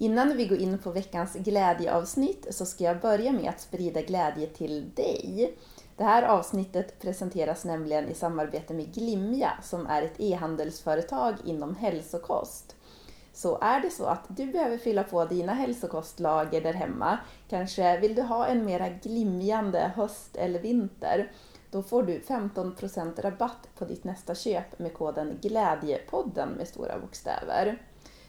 Innan vi går in på veckans glädjeavsnitt så ska jag börja med att sprida glädje till dig. Det här avsnittet presenteras nämligen i samarbete med Glimja som är ett e-handelsföretag inom hälsokost. Så är det så att du behöver fylla på dina hälsokostlager där hemma, kanske vill du ha en mera glimjande höst eller vinter, då får du 15% rabatt på ditt nästa köp med koden GLÄDJEPODDEN med stora bokstäver.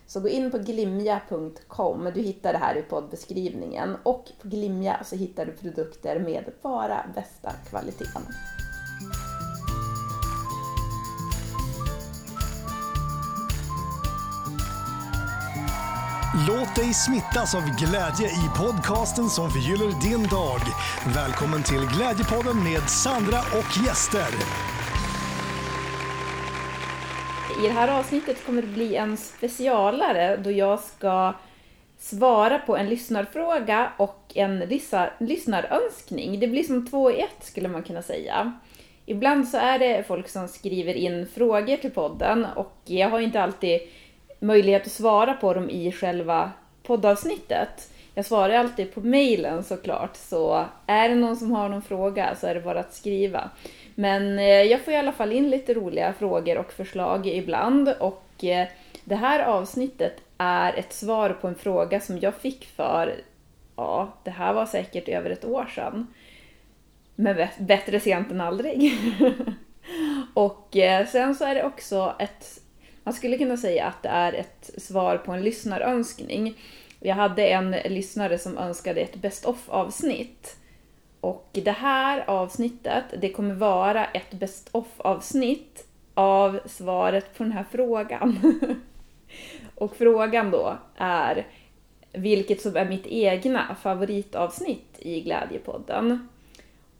Så gå in på glimja.com, du hittar det här i poddbeskrivningen och på Glimja så hittar du produkter med bara bästa kvaliteten. Låt dig smittas av glädje i podcasten som förgyller din dag. Välkommen till Glädjepodden med Sandra och gäster. I det här avsnittet kommer det bli en specialare då jag ska svara på en lyssnarfråga och en lyssnarönskning. Det blir som två i ett skulle man kunna säga. Ibland så är det folk som skriver in frågor till podden och jag har inte alltid möjlighet att svara på dem i själva poddavsnittet. Jag svarar alltid på mejlen såklart, så är det någon som har någon fråga så är det bara att skriva. Men eh, jag får i alla fall in lite roliga frågor och förslag ibland och eh, det här avsnittet är ett svar på en fråga som jag fick för, ja, det här var säkert över ett år sedan. Men bättre sent än aldrig. och eh, sen så är det också ett, man skulle kunna säga att det är ett svar på en lyssnarönskning. Jag hade en lyssnare som önskade ett best of avsnitt och det här avsnittet, det kommer vara ett best of avsnitt av svaret på den här frågan. och frågan då är vilket som är mitt egna favoritavsnitt i Glädjepodden.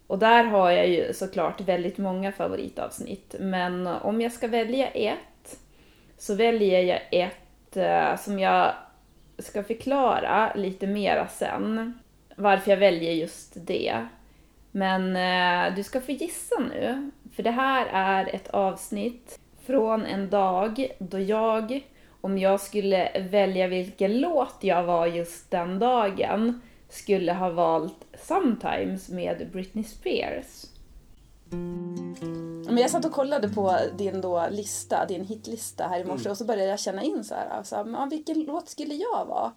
Och där har jag ju såklart väldigt många favoritavsnitt, men om jag ska välja ett så väljer jag ett eh, som jag ska förklara lite mera sen varför jag väljer just det. Men eh, du ska få gissa nu, för det här är ett avsnitt från en dag då jag, om jag skulle välja vilken låt jag var just den dagen, skulle ha valt Sometimes med Britney Spears. Men jag satt och kollade på din då lista, din hitlista här i morse mm. och så började jag känna in så här, alltså, vilken låt skulle jag vara?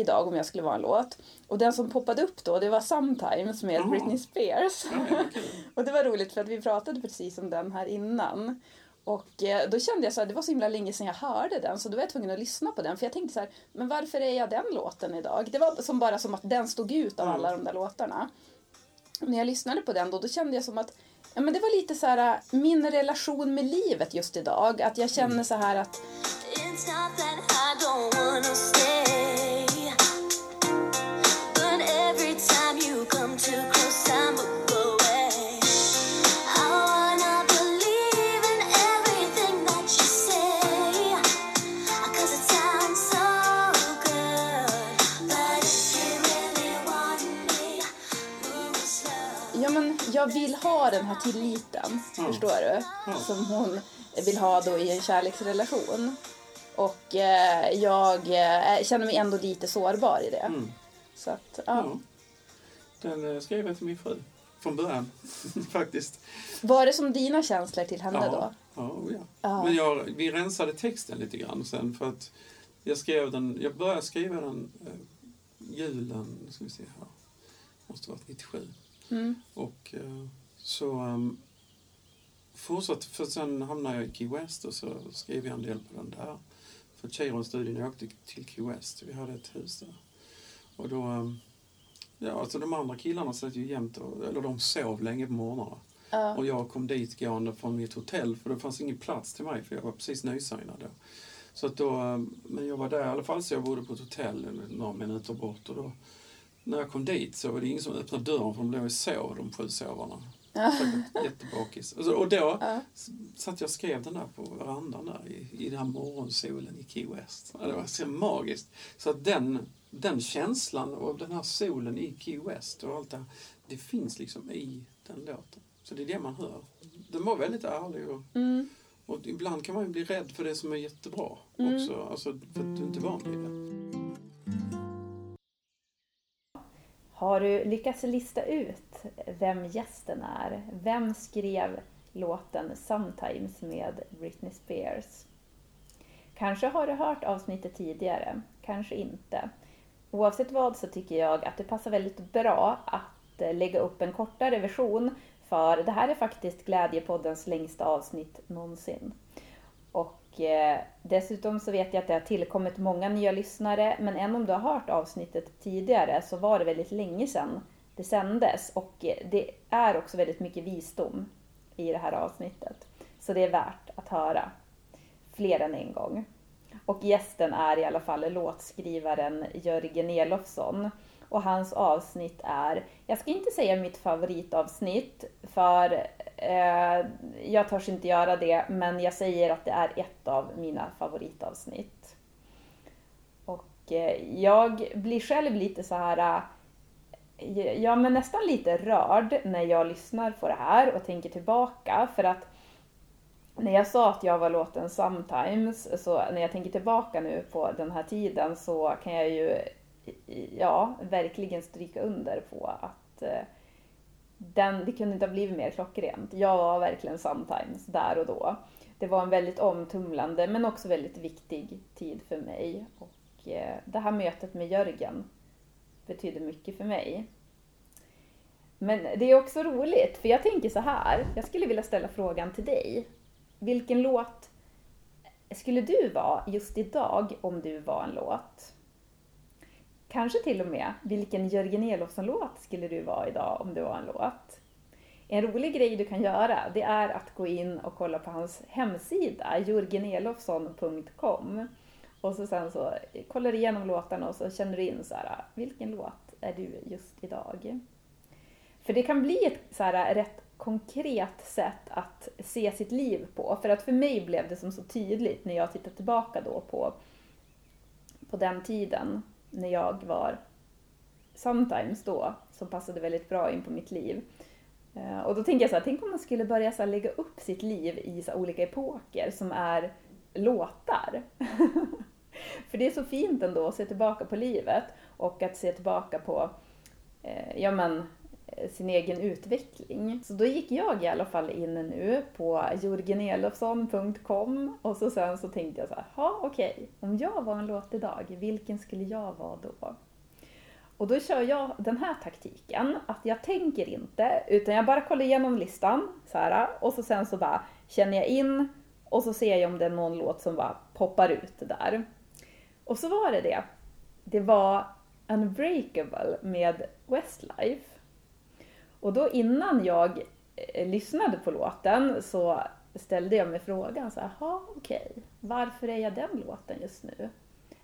Idag om jag skulle vara en låt. Och den som poppade upp då, det var Sometimes med Aha. Britney Spears. Och det var roligt för att vi pratade precis om den här innan. Och eh, då kände jag så här, det var så himla länge sedan jag hörde den så då var jag tvungen att lyssna på den. För jag tänkte så här, men varför är jag den låten idag? Det var som bara som att den stod ut av alla de där låtarna. Och när jag lyssnade på den då, då kände jag som att ja, men det var lite så här min relation med livet just idag. Att jag känner så här att jag vill ha den här tilliten, mm. förstår du? Mm. Som hon vill ha då i en kärleksrelation. Och eh, jag eh, känner mig ändå lite sårbar i det. Mm. Så att, ja. ja. Den eh, skrev jag till min fru från början, faktiskt. Var det som dina känslor till henne ja. då? Ja, oh ja. ja. Men jag, vi rensade texten lite grann sen för att jag skrev den, jag började skriva den eh, julen, ska vi se här, måste varit 97. Mm. Och eh, så um, fortsatte, för sen hamnade jag i Key West och så skrev jag en del på den där. För Cheiron-studien åkte till Key West, vi hade ett hus där. Och då, um, ja alltså de andra killarna satt ju jämt, och, eller de sov länge på morgnarna. Uh. Och jag kom dit gående från mitt hotell för det fanns ingen plats till mig för jag var precis nysignad då. Så att då, um, men jag var där i alla fall så jag bodde på ett hotell några minuter bort och då när jag kom dit så var det ingen som öppnade dörren för de låg och sov, de sju sovarna. Jättebakis. Och, och då ja. satt jag och skrev den där på verandan där i, i den här morgonsolen i Key West. Det var så magiskt. Så att den, den känslan och den här solen i Key West och allt det det finns liksom i den låten. Så det är det man hör. Den var väldigt ärlig och, mm. och ibland kan man ju bli rädd för det som är jättebra mm. också. Alltså för att du inte är van vid det. Har du lyckats lista ut vem gästen är? Vem skrev låten Sometimes med Britney Spears? Kanske har du hört avsnittet tidigare, kanske inte. Oavsett vad så tycker jag att det passar väldigt bra att eh, lägga upp en kortare version för det här är faktiskt Glädjepoddens längsta avsnitt någonsin. Och eh, dessutom så vet jag att det har tillkommit många nya lyssnare, men än om du har hört avsnittet tidigare så var det väldigt länge sedan det sändes och det är också väldigt mycket visdom i det här avsnittet. Så det är värt att höra fler än en gång. Och gästen är i alla fall låtskrivaren Jörgen Elofsson. Och hans avsnitt är, jag ska inte säga mitt favoritavsnitt, för eh, jag törs inte göra det, men jag säger att det är ett av mina favoritavsnitt. Och eh, jag blir själv lite så här, eh, ja men nästan lite rörd när jag lyssnar på det här och tänker tillbaka, för att när jag sa att jag var låten Sometimes, så när jag tänker tillbaka nu på den här tiden så kan jag ju ja, verkligen stryka under på att eh, den, det kunde inte ha blivit mer klockrent. Jag var verkligen Sometimes där och då. Det var en väldigt omtumlande men också väldigt viktig tid för mig. Och eh, det här mötet med Jörgen betyder mycket för mig. Men det är också roligt, för jag tänker så här. Jag skulle vilja ställa frågan till dig vilken låt skulle du vara just idag om du var en låt? Kanske till och med, vilken Jörgen Elofsson-låt skulle du vara idag om du var en låt? En rolig grej du kan göra, det är att gå in och kolla på hans hemsida, jorgenelofsson.com. Och så sen så kollar du igenom låtarna och så känner du in så här, vilken låt är du just idag? För det kan bli ett så här rätt konkret sätt att se sitt liv på. För att för mig blev det som så tydligt när jag tittar tillbaka då på, på den tiden när jag var sometimes då, som passade väldigt bra in på mitt liv. Eh, och då tänker jag så här, tänk om man skulle börja så lägga upp sitt liv i så olika epoker som är låtar. För det är så fint ändå att se tillbaka på livet och att se tillbaka på eh, ja, men, Eh, sin egen utveckling. Så då gick jag i alla fall in nu på jorgenelofsson.com och så sen så tänkte jag så här, ja okej, okay, om jag var en låt idag, vilken skulle jag vara då? Och då kör jag den här taktiken, att jag tänker inte, utan jag bara kollar igenom listan så här, och så sen så bara känner jag in och så ser jag om det är någon låt som bara poppar ut där. Och så var det det. Det var Unbreakable med Westlife. Och då innan jag eh, lyssnade på låten så ställde jag mig frågan så här, okej, okay, varför är jag den låten just nu?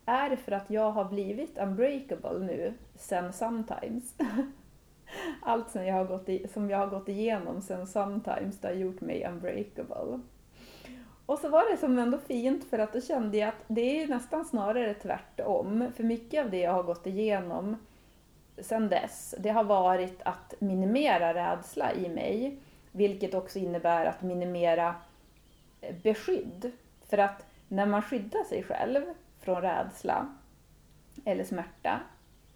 Är det för att jag har blivit unbreakable nu sen sometimes? Allt som jag har gått, i, som jag har gått igenom sen sometimes, det har gjort mig unbreakable. Och så var det som ändå fint för att då kände jag att det är nästan snarare tvärtom. För mycket av det jag har gått igenom sen dess, det har varit att minimera rädsla i mig. Vilket också innebär att minimera eh, beskydd. För att när man skyddar sig själv från rädsla eller smärta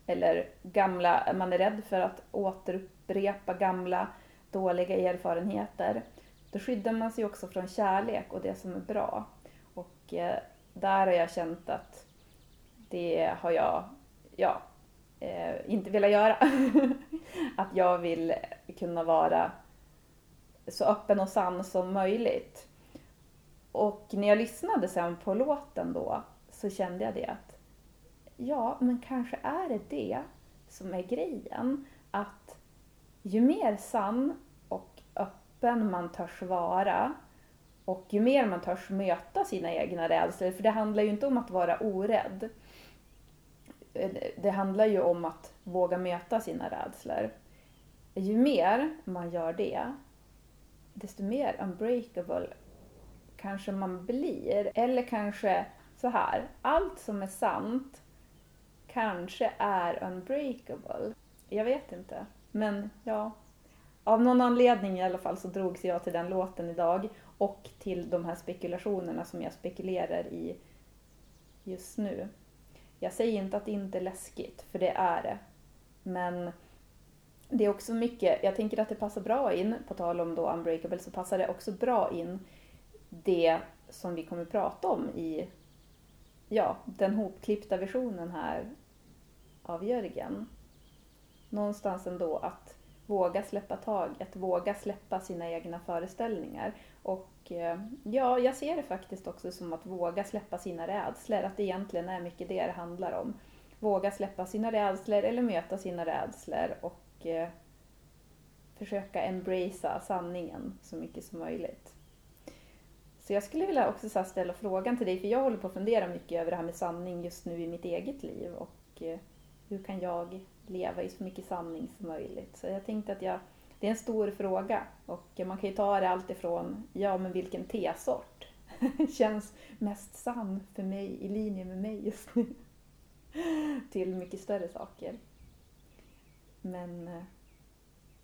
eller gamla, man är rädd för att återupprepa gamla dåliga erfarenheter. Då skyddar man sig också från kärlek och det som är bra. Och eh, där har jag känt att det har jag, ja, eh, inte vilja göra. att jag vill kunna vara så öppen och sann som möjligt. Och när jag lyssnade sen på låten då så kände jag det att ja, men kanske är det det som är grejen. Att ju mer sann och öppen man törs vara och ju mer man törs möta sina egna rädslor, för det handlar ju inte om att vara orädd det handlar ju om att våga möta sina rädslor. Ju mer man gör det, desto mer unbreakable kanske man blir. Eller kanske så här, allt som är sant kanske är unbreakable. Jag vet inte. Men ja, av någon anledning i alla fall så drogs jag till den låten idag och till de här spekulationerna som jag spekulerar i just nu. Jag säger inte att det inte är läskigt, för det är det. Men det är också mycket, jag tänker att det passar bra in, på tal om då Unbreakable, så passar det också bra in det som vi kommer prata om i ja, den hopklippta versionen här av Jörgen. Någonstans ändå att våga släppa taget, våga släppa sina egna föreställningar. Och Eh, ja, jag ser det faktiskt också som att våga släppa sina rädslor, att det egentligen är mycket det det handlar om. Våga släppa sina rädslor eller möta sina rädslor och eh, försöka embracea sanningen så mycket som möjligt. Så jag skulle vilja också så ställa frågan till dig, för jag håller på att fundera mycket över det här med sanning just nu i mitt eget liv och eh, hur kan jag leva i så mycket sanning som möjligt? Så jag tänkte att jag, det är en stor fråga och man kan ju ta det allt ifrån, ja men vilken tesort känns mest sann för mig, i linje med mig just nu, till mycket större saker. Men eh,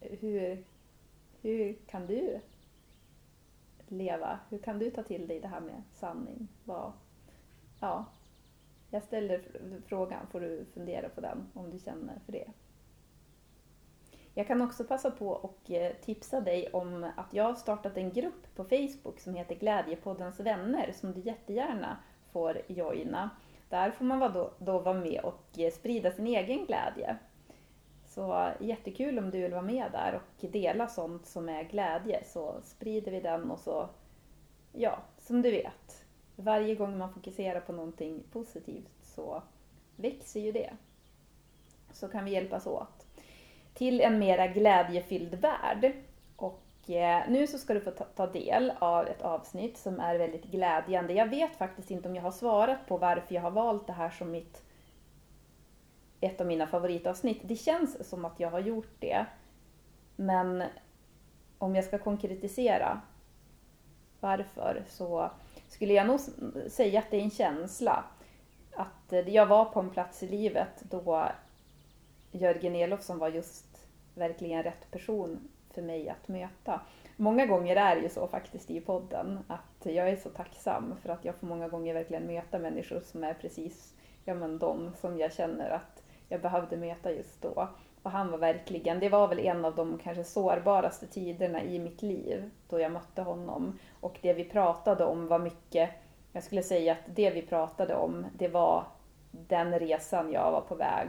hur, hur kan du leva? Hur kan du ta till dig det här med sanning? Vad, ja, jag ställer frågan, får du fundera på den om du känner för det. Jag kan också passa på och eh, tipsa dig om att jag har startat en grupp på Facebook som heter Glädjepoddens vänner som du jättegärna får joina. Där får man då, då vara med och eh, sprida sin egen glädje. Så eh, jättekul om du vill vara med där och dela sånt som är glädje så sprider vi den och så, ja, som du vet, varje gång man fokuserar på någonting positivt så växer ju det. Så kan vi hjälpas åt. Till en mera glädjefylld värld. Och eh, nu så ska du få ta del av ett avsnitt som är väldigt glädjande. Jag vet faktiskt inte om jag har svarat på varför jag har valt det här som mitt ett av mina favoritavsnitt. Det känns som att jag har gjort det. Men om jag ska konkretisera varför så skulle jag nog säga att det är en känsla. Att eh, jag var på en plats i livet då Jörgen Elofsson var just verkligen rätt person för mig att möta. Många gånger är det ju så faktiskt i podden att jag är så tacksam för att jag får många gånger verkligen möta människor som är precis ja, men de som jag känner att jag behövde möta just då. Och han var verkligen, det var väl en av de kanske sårbaraste tiderna i mitt liv då jag mötte honom. Och det vi pratade om var mycket, jag skulle säga att det vi pratade om, det var den resan jag var på väg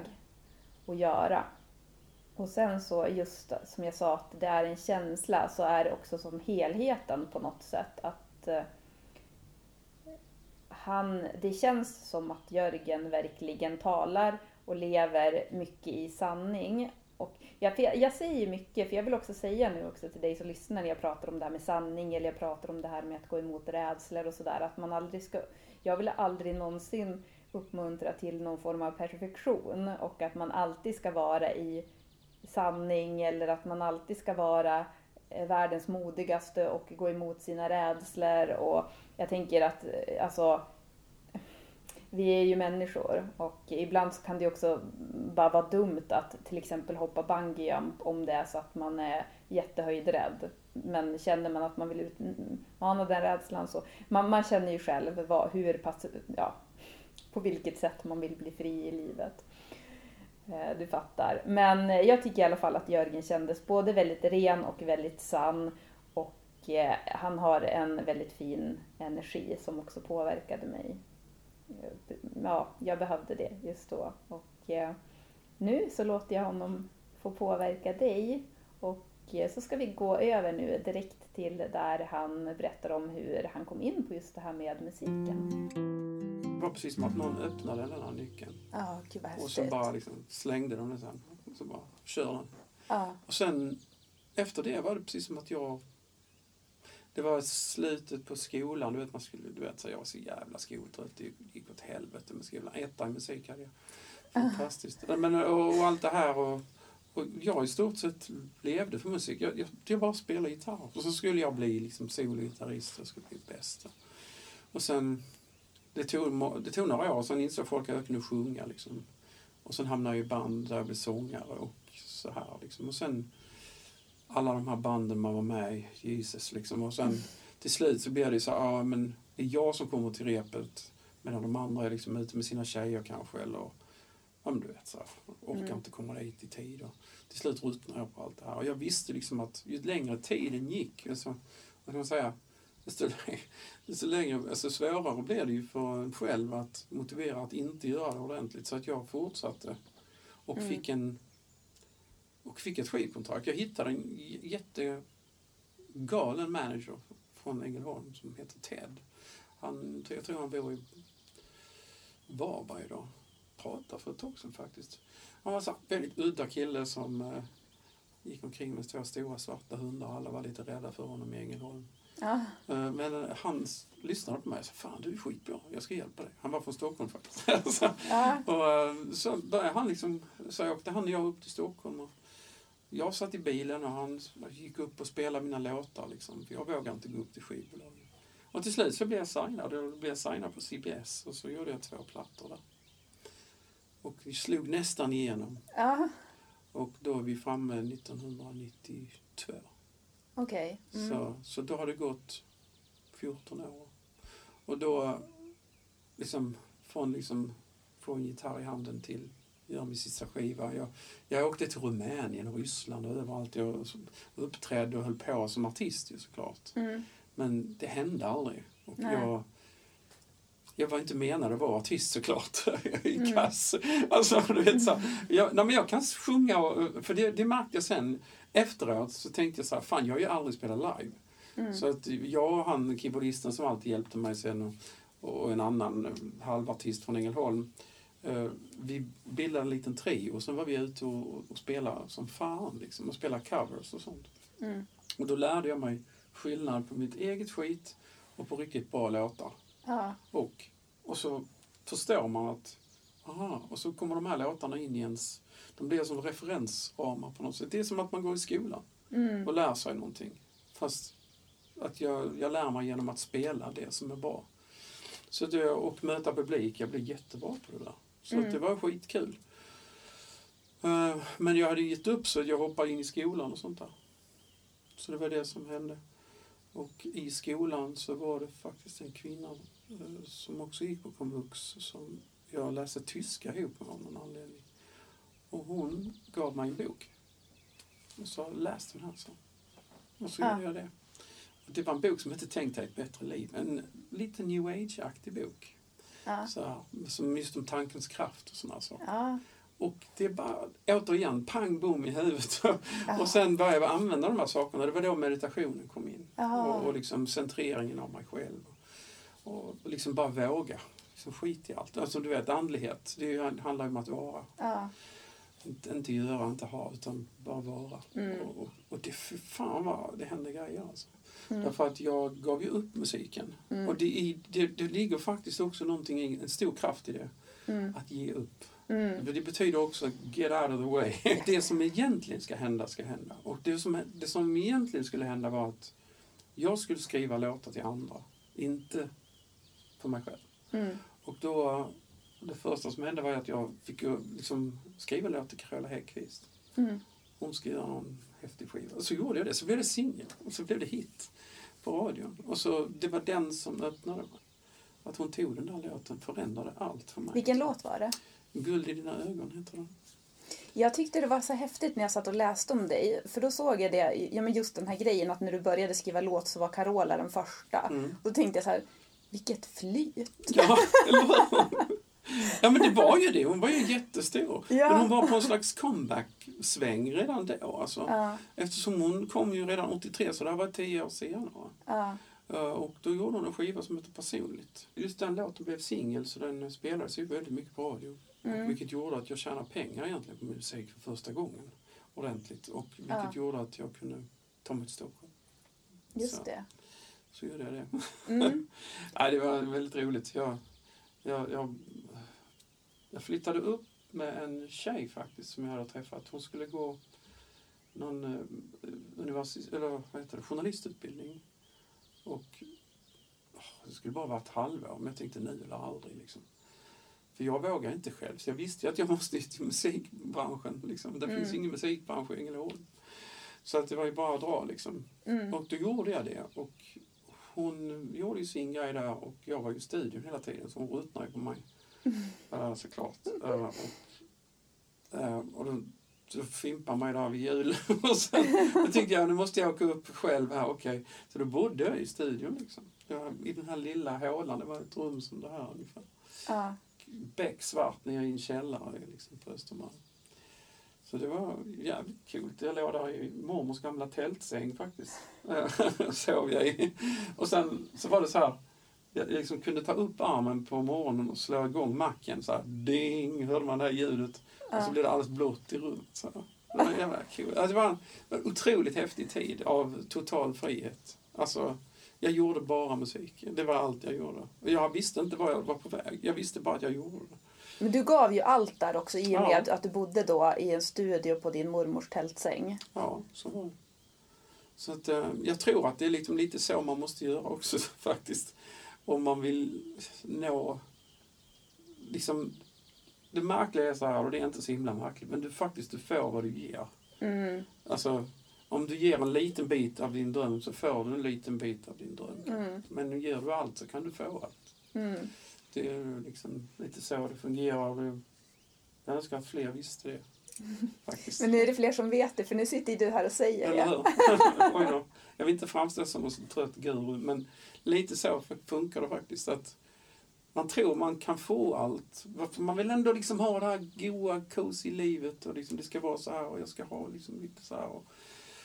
att göra. Och sen så just som jag sa att det är en känsla så är det också som helheten på något sätt att eh, han, det känns som att Jörgen verkligen talar och lever mycket i sanning. Och jag, jag säger mycket, för jag vill också säga nu också till dig som lyssnar när jag pratar om det här med sanning eller jag pratar om det här med att gå emot rädslor och sådär, att man aldrig ska, jag vill aldrig någonsin uppmuntra till någon form av perfektion och att man alltid ska vara i sanning eller att man alltid ska vara eh, världens modigaste och gå emot sina rädslor och jag tänker att eh, alltså vi är ju människor och ibland så kan det också bara vara dumt att till exempel hoppa bungyjump om det är så att man är jättehöjdrädd. Men känner man att man vill utmana den rädslan så, man, man känner ju själv vad, hur pass, ja, på vilket sätt man vill bli fri i livet. Eh, du fattar. Men jag tycker i alla fall att Jörgen kändes både väldigt ren och väldigt sann. Och eh, han har en väldigt fin energi som också påverkade mig eh, ja, jag behövde det just då. Och nu så låter jag honom få påverka dig så ska vi gå över nu direkt till där han berättar om hur han kom in på just det här med musiken. Det var precis som att någon öppnade den här nyckeln. Gud vad Och så bara liksom slängde de den sen. Och så bara kör den. Ja. Och sen efter det var det precis som att jag det var slutet på skolan. Du vet, man skulle, du vet så jag var så jävla skoltrött. Det gick åt helvete med skolan. Etta i musik hade jag. Fantastiskt. Men, och, och allt det här. Och, och jag i stort sett levde för musik. Jag, jag, jag bara spelade gitarr. Och så skulle jag bli liksom sologitarrist. Jag skulle bli bäst. Och sen, det tog, det tog några år. Sen insåg folk att jag kunde sjunga. Liksom. Och sen hamnade jag i band där jag blev sångare och så här. Liksom. Och sen alla de här banden man var med i, Jesus liksom. Och sen till slut så blir det så ja men det är jag som kommer till repet medan de andra är liksom ute med sina tjejer kanske eller ja men du vet så här, orkar Mm. inte komma dit i tid. Och till slut ruttnade jag på allt det här. Och jag visste liksom att ju längre tiden gick, alltså, vad ska man säga, desto, desto längre, alltså svårare blev det ju för en själv att motivera att inte göra det ordentligt. Så att jag fortsatte och Mm. fick en och fick ett skivkontrakt. Jag hittade en jättegalen manager från Ängelholm som heter Ted. Han, jag tror han bor i Varberg idag. Pratade för ett tag sedan faktiskt. Han var här väldigt udda kille som eh, gick omkring med två stora svarta hundar. Alla var lite rädda för honom i Ängelholm. Ja. Eh, Men eh, han lyssnade på mig och sa Fan du är skitbra, jag ska hjälpa dig. Han var från Stockholm faktiskt. så, Ja. och, eh, så började han liksom, så åkte han och jag upp till Stockholm. Och jag satt i bilen och han gick upp och spelade mina låtar. Liksom, för jag vågade inte gå upp till skivbolaget. Och till slut så blev jag signad. Och då blev jag signad på CBS och så gjorde jag två plattor där. Och vi slog nästan igenom. Ja. Och då är vi framme 1992. Okej. Mm. Så, så då har det gått 14 år. Och då, liksom, från liksom få en gitarr i handen till göra min sista skiva. Jag, jag åkte till Rumänien och Ryssland och överallt. Jag uppträdde och höll på som artist ju såklart. Mm. Men det hände aldrig. Och Nej. jag, jag var inte menad att vara artist såklart. Jag är Mm. kass. Alltså, du vet, så, jag, nej, men jag kan sjunga, och, för det, det märkte jag sen efteråt. Så tänkte jag så här, fan jag har ju aldrig spelat live. Mm. Så att jag och han, keyboardisten som alltid hjälpte mig sen och, och en annan eh, halvartist från Ängelholm. eh, Vi bildade en liten trio och sen var vi ute och, och spelade som fan liksom, och spelade covers och sånt. Mm. Och då lärde jag mig skillnad på mitt eget skit och på riktigt bra låtar. Ja. Och, och så förstår man att, aha, och så kommer de här låtarna in i ens, de blir som referensramar på något sätt. Det är som att man går i skolan Mm. och lär sig någonting. Fast att jag, jag lär mig genom att spela det som är bra. Så det, och möta publik, jag blev jättebra på det där. Så Mm. att det var skitkul. Eh, Men jag hade gett upp så jag hoppade in i skolan och sånt där. Så det var det som hände. Och i skolan så var det faktiskt en kvinna som också gick på komvux som jag läste tyska ihop med av någon anledning. Och hon gav mig en bok. Och sa läs den här så. Och så Ja. gjorde jag det. Och det var en bok som hette Tänk dig ett bättre liv. En lite new age-aktig bok. Ja. Så som just om tankens kraft och sådana saker. Ja. Och det är bara, återigen, pang bom i huvudet. Ja. och sen började jag använda de här sakerna. Det var då meditationen kom in. Och, och liksom centreringen av mig själv. Och, liksom bara våga. Liksom skit i allt. Alltså du vet, andlighet. Det ju- handlar ju om att vara. Ja. Inte, inte göra, inte ha, utan bara vara. Mm. Och, och, och det, fy fan vad det hände grejer alltså. Mm. Därför att jag gav ju upp musiken. Mm. Och det, det, det ligger faktiskt också någonting, en stor kraft i det. Mm. Att ge upp. Mm. För Det betyder också get out of the way. Det som egentligen ska hända, ska hända. Och det som, det som egentligen skulle hända var att jag skulle skriva låtar till andra, inte för mig själv. Mm. Och då, det första som hände var att jag fick liksom skriva låt till Carola Häggkvist. Mm. Hon ska göra någon häftig skiva. Och så gjorde jag det, så blev det singel. Och så blev det hit på radion. Och så, det var den som öppnade. Att hon tog den där låten förändrade allt för mig. Vilken låt var det? Guld i dina ögon heter den. Jag tyckte det var så häftigt när jag satt och läste om dig. För då såg jag det, ja men just den här grejen att när du började skriva låt så var Carola den första. Mm. Då tänkte jag så här, vilket flyt. Ja? Ja, men det var ju det. Hon var ju jättestor. Ja. Men hon var på en slags comeback-sväng redan då. Alltså. Ja, Eftersom hon kom ju redan 83, så det här var tio år senare. ja, Eh, Och då gjorde hon en skiva som heter Personligt. Just den låten blev singel, så den spelades ju väldigt mycket på radio. Mm. Vilket gjorde att jag tjänade pengar egentligen på musik för första gången. Ordentligt. Och vilket Ja. gjorde att jag kunde ta mig till Stockholm. just Så. det. Så gjorde jag det. Mm. Nej, det var väldigt roligt. Jag, jag, jag, jag flyttade upp med en tjej faktiskt som jag hade träffat. Hon skulle gå någon eh, universitet, eller vad heter det, journalistutbildning. Och åh, det skulle bara vara ett halvår, men jag tänkte nu eller aldrig. Liksom. För jag vågar inte själv, så jag visste ju att jag måste till musikbranschen. Liksom. Det Mm. finns ingen musikbransch i Ängelholm. Så att det var ju bara att dra liksom. Mm. Och då gjorde jag det. Och hon gjorde ju sin grej där och jag var ju i studion hela tiden så hon ruttnade ju på mig. Uh, såklart. Uh, och så fimpade mig där vid jul. och sen då tyckte jag, nu måste jag åka upp själv här, okej. Så då bodde jag i studion liksom. I den här lilla hålan, det var ett rum som det här ungefär. Ja. Becksvart nere i en källare liksom, på Östermalm. Så det var jävligt coolt. Jag låg där i mormors gamla tältsäng faktiskt. Sov jag i. Och sen så var det så här. Jag liksom kunde ta upp armen på morgonen och slå igång macken. Så här, ding, hörde man det här ljudet. Och så blev det alldeles blått i rummet. Så. Det var jävla cool. Alltså, det var en, en otroligt häftig tid av total frihet. Alltså, jag gjorde bara musik. Det var allt jag gjorde. Jag visste inte var jag var på väg. Jag visste bara att jag gjorde det. Men du gav ju allt där också i och med Ja. att du bodde då i en studio på din mormors tältsäng. Ja, så var det. Så att, eh, jag tror att det är liksom lite så man måste göra också faktiskt. Om man vill nå... Liksom, det märkliga är så här, och det är inte så himla märkligt, men du faktiskt du får vad du ger. Mm. Alltså, om du ger en liten bit av din dröm så får du en liten bit av din dröm. Mm. Men ger du allt så kan du få allt. Mm. Det är liksom lite så det fungerar. Jag önskar att fler visste det. Faktiskt. Men nu är det fler som vet det för nu sitter ju du här och säger Eller det. hur? Då. Jag vill inte framstå som en trött guru, men lite så funkar det faktiskt. att Man tror man kan få allt. Man vill ändå liksom ha det här goa, cozy livet och liksom det ska vara så här och jag ska ha liksom lite så här. Och,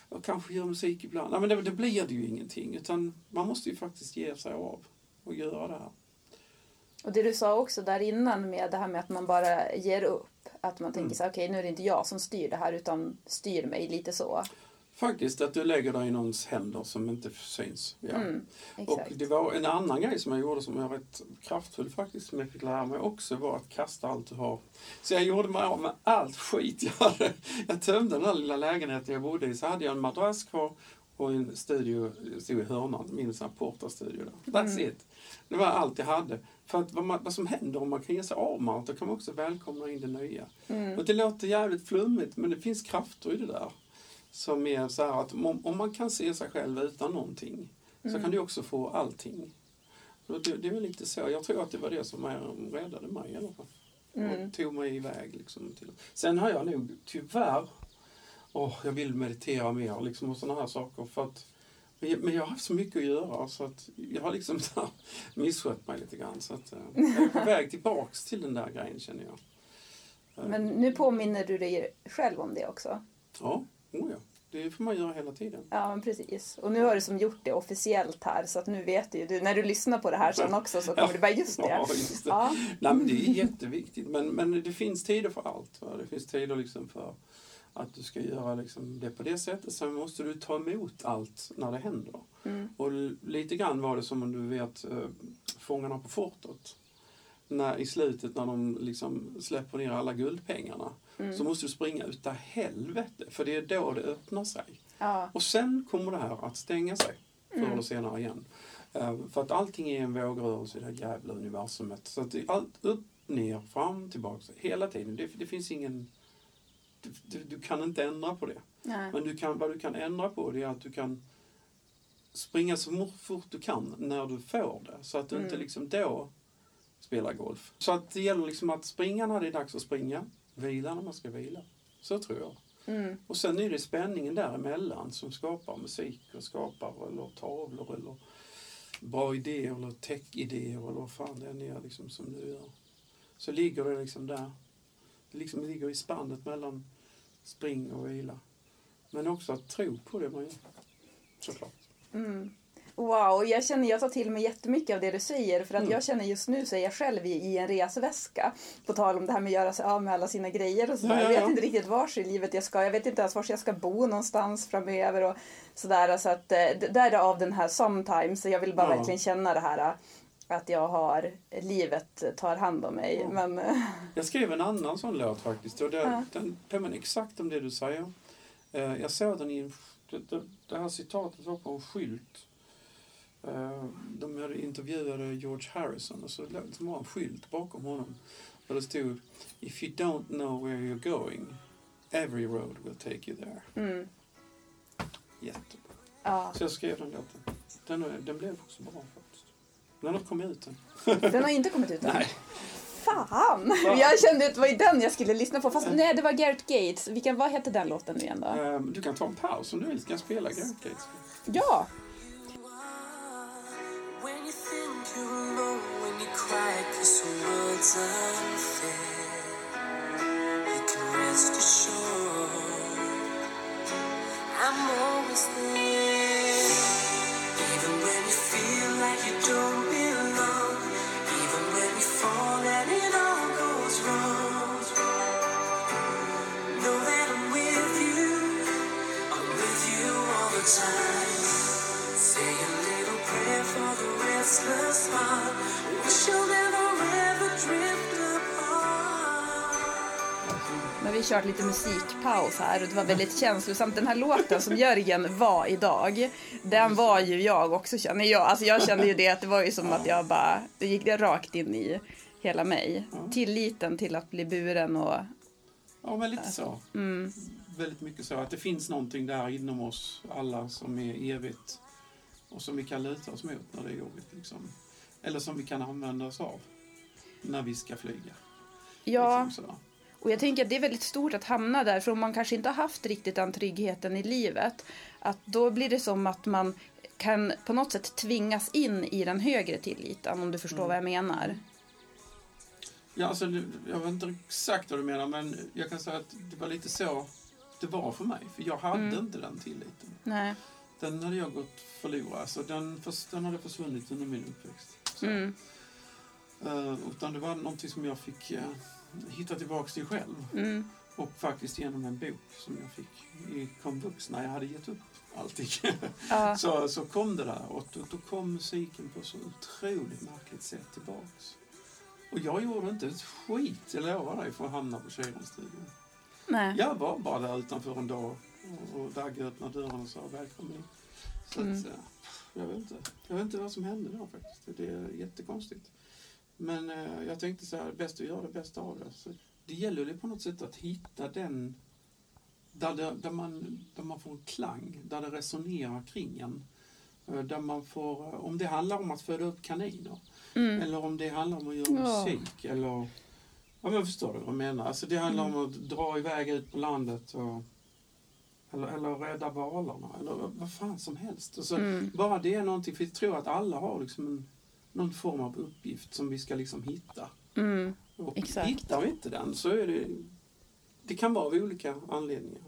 och kanske göra musik ibland. Nej, men det, det blir det ju ingenting. Utan man måste ju faktiskt ge sig av och göra det här. Och det du sa också där innan med det här med att man bara ger upp. Att man tänker Mm. så här, okej nu är det inte jag som styr det här utan styr mig lite så. Faktiskt att du lägger dig i någons händer som inte syns. Ja. Mm, Och det var en annan grej som jag gjorde som var rätt kraftfull faktiskt, som jag fick lära mig också, var att kasta allt du har. Så jag gjorde mig av med allt skit jag hade. Jag tömde den där lilla lägenheten jag bodde i, så hade jag en madrass kvar och en studio, stod i hörnan, min här portastudio där. That's Mm. it. Det var allt jag hade. För att vad, man, vad som händer om man kan ge sig av med allt, då kan man också välkomna in det nya. Mm. Och det låter jävligt flummigt, men det finns krafter i det där. Som är så här att om, om man kan se sig själv utan någonting, så kan du också få allting. Och det, det är väl lite så. Jag tror att det var det som räddade mig i alla fall. Mm. Och tog mig iväg. Liksom, till. Sen har jag nog tyvärr, åh, jag vill meditera mer liksom, och sådana här saker. För att, men jag, har haft så mycket att göra så att jag har liksom misskött mig lite grann. Så att, eh, jag är på väg tillbaks till den där grejen känner jag. Eh, Men nu påminner du dig själv om det också. Ja, oh ja. Det får man göra hela tiden. Ja, men precis. Och nu har du som gjort det officiellt här så att nu vet du. Du, när du lyssnar på det här sen också så kommer du bara, just det. Ja, just det. Ja. Nej, men det är jätteviktigt. Men, men det finns tider för allt. Va? Det finns tider liksom för att du ska göra liksom det på det sättet. Sen måste du ta emot allt när det händer. Mm. Och lite grann var det som om du vet eh, Fångarna på fortet. När, I slutet när de liksom släpper ner alla guldpengarna. Mm. Så måste du springa utav helvete. För det är då det öppnar sig. Ja. Och sen kommer det här att stänga sig förr Mm. eller senare igen. Eh, för att allting är en vågrörelse i det här jävla universumet. Så att allt upp, ner, fram, tillbaka. Hela tiden. Det, det finns ingen... Du, du, du kan inte ändra på det. Nej. Men du kan, vad du kan ändra på det är att du kan springa så fort du kan när du får det. Så att du inte Mm. liksom då spelar golf. Så att det gäller liksom att springa när det är dags att springa. Vila när man ska vila. Så tror jag. Mm. Och sen är det spänningen däremellan som skapar musik och skapar eller tavlor eller bra idéer eller tech-idéer eller vad fan det än är liksom som du gör. Så ligger det liksom där. Det liksom ligger i spannet mellan spring och vila. Men också att tro på det man gör. Såklart. Mm. Wow, jag känner jag tar till mig jättemycket av det du säger för att Mm. jag känner just nu så är jag själv i, i en resväska. På tal om det här med att göra sig av med alla sina grejer och sådär. Ja, ja, Jag vet ja. inte riktigt vars i livet jag ska. Jag vet inte ens var jag ska bo någonstans framöver och sådär. Så att eh, d- därav den här sometimes. Jag vill bara Ja. verkligen känna det här eh, att jag har, livet tar hand om mig. Ja. Men eh, Jag skrev en annan sån låt faktiskt. Och det, Ja. Den påminner exakt om det du säger. Eh, jag såg den i en, det, det, här citatet var på en skylt. Eh, de hade intervjuade George Harrison och så var en skylt bakom honom. Där det stod If you don't know where you're going every road will take you there. mm, Jättebra. ja. Så jag skrev den låten. Den, den blev också bra. Den har kommit ut än. Den har inte kommit ut än. Nej. fan! Jag kände att det var den jag skulle lyssna på. Fast nej, det var Gareth Gates. Vilken, vad hette den låten nu igen då? Ehm, Du kan ta en paus om du vill. Jag spela Gareth Gates? Ja! When you think har vi kört lite musikpaus här och det var väldigt känslosamt. Den här låten som Jörgen var idag, den var ju jag också känner jag. Alltså jag kände ju det att det var ju som att jag bara, det gick det rakt in i hela mig. Tilliten till att bli buren och Ja, men lite så. Väldigt mycket så. Att det finns någonting där inom oss alla som är evigt och som vi kan luta oss mot när det är jobbigt. Liksom. Eller som vi kan använda oss av när vi ska flyga. ja. Liksom. Och jag tänker att det är väldigt stort att hamna där, för om man kanske inte har haft riktigt den tryggheten i livet, att då blir det som att man kan på något sätt tvingas in i den högre tilliten, om du förstår vad jag menar. Ja, alltså, jag vet inte exakt vad du menar, men jag kan säga att det var lite så det var för mig. För jag hade inte den tilliten. Nej. Den hade jag gått förlorad. Så den, den hade försvunnit under min uppväxt. Så. Mm. Eh, utan det var någonting som jag fick uh, hitta tillbaka till själv. Mm. Och faktiskt genom en bok som jag fick i komvux när jag hade gett upp allting. Ja. så, så kom det där och då, då kom musiken på så otroligt märkligt sätt tillbaks. Och jag gjorde inte ett skit, jag lovar dig, för att hamna på. Nej. Jag var bara där utanför en dag och, och Dagge öppnade dörren och sa välkommen in. Så Mm. att, jag, vet inte, jag vet inte vad som hände då faktiskt. Det är jättekonstigt. Men eh, jag tänkte så här, bäst att göra det bästa av det. Så det gäller ju på något sätt att hitta den där, det, där, man, där man får en klang, där det resonerar kring en. Eh, Där man får, eh, om det handlar om att föda upp kaniner Mm. eller om det handlar om att göra Ja. musik eller Ja men förstår du vad jag menar? Alltså det handlar Mm. om att dra iväg ut på landet och eller, eller rädda valarna eller vad- vad fan som helst. Alltså, Mm. Bara det är någonting, för jag tror att alla har liksom en, någon form av uppgift som vi ska liksom hitta. Mm. Och Exakt. hittar vi inte den så är det, det kan vara av olika anledningar.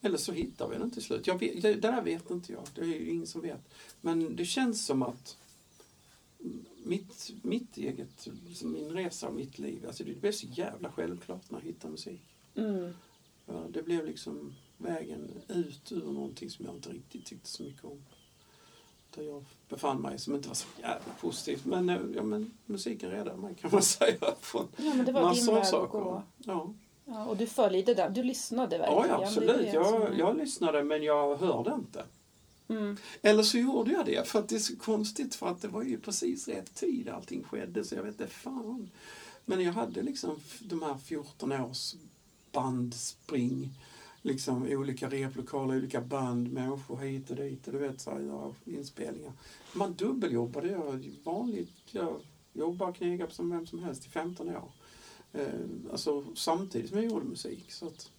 Eller så hittar vi den till slut. Jag vet, det där vet inte jag, det är ingen som vet. Men det känns som att mitt, mitt eget, min resa och mitt liv, alltså det blev så jävla självklart när jag hittade musik. Mm. Det blev liksom vägen ut ur någonting som jag inte riktigt tyckte så mycket om. Där jag befann mig som inte var så jävla positivt. Men, eh, ja, men musiken räddade mig kan man säga. Från Ja, men det var massor av saker. Ja. Ja, och du följde den, du lyssnade verkligen. ja, absolut. Jag, jag lyssnade men jag hörde inte. Mm. Eller så gjorde jag det för att det är så konstigt för att det var ju precis rätt tid allting skedde så jag vet inte fan. Men jag hade liksom de här 14 års bandspring. Liksom olika replokaler, olika band, människor hit och dit och du vet så här, ja, inspelningar. Man dubbeljobbade, jag vanligt, jag jobbade och knegade som vem som helst i 15 år. Eh, alltså samtidigt som jag gjorde musik. Så, att,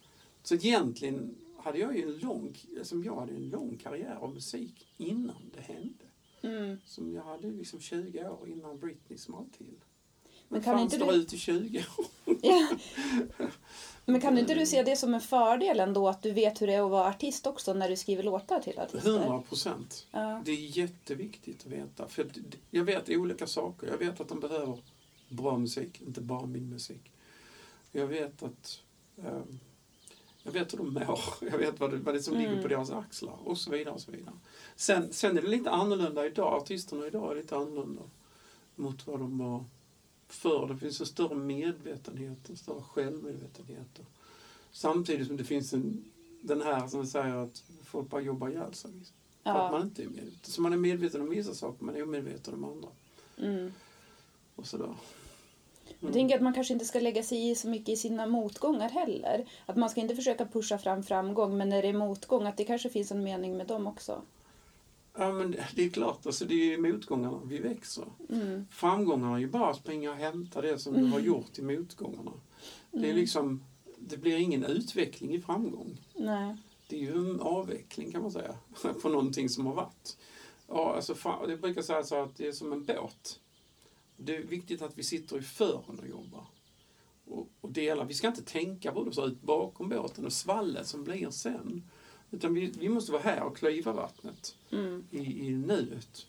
så egentligen hade jag ju en lång, alltså jag hade en lång karriär av musik innan det hände. Mm. Som jag hade liksom 20 år innan Britney small till. Men Men kan inte inte du- ut i 20 år? Ja. Men kan inte du se det som en fördel ändå att du vet hur det är att vara artist också när du skriver låtar till artister? 100 procent. Ja. Det är jätteviktigt att veta. För jag vet olika saker. Jag vet att de behöver bra musik, inte bara min musik. Jag vet att eh, jag vet hur de mår. Jag vet vad det, vad det är som ligger på deras axlar och så vidare. Och så vidare. Sen, sen är det lite annorlunda idag. Artisterna idag är lite annorlunda mot vad de var förr. Det finns en större medvetenhet, en större självmedvetenhet. Samtidigt som det finns en, den här som säger att folk bara jobbar ihjäl sig. Liksom. För att man Ja. inte är medveten. Så man är medveten om vissa saker men är omedveten om andra. Mm. Och sådär. Jag tänker att man kanske inte ska lägga sig i så mycket i sina motgångar heller. Att man ska inte försöka pusha fram framgång, men när det är motgång, att det kanske finns en mening med dem också. Ja, men det- är klart, alltså, det är motgångarna vi växer. Framgångarna är ju bara att springa och hämta det som du har gjort i motgångarna. Det är liksom, det blir ingen utveckling i framgång. Nej. Det är ju en avveckling kan man säga, på någonting som har varit. Ja, alltså, jag brukar säga så att det är som en båt. Det är viktigt att vi sitter i fören och jobbar. Och, och delar. Vi ska inte tänka på det så ut bakom båten och svallet som blir sen. Utan vi, vi måste vara här och klyva vattnet i, i nuet.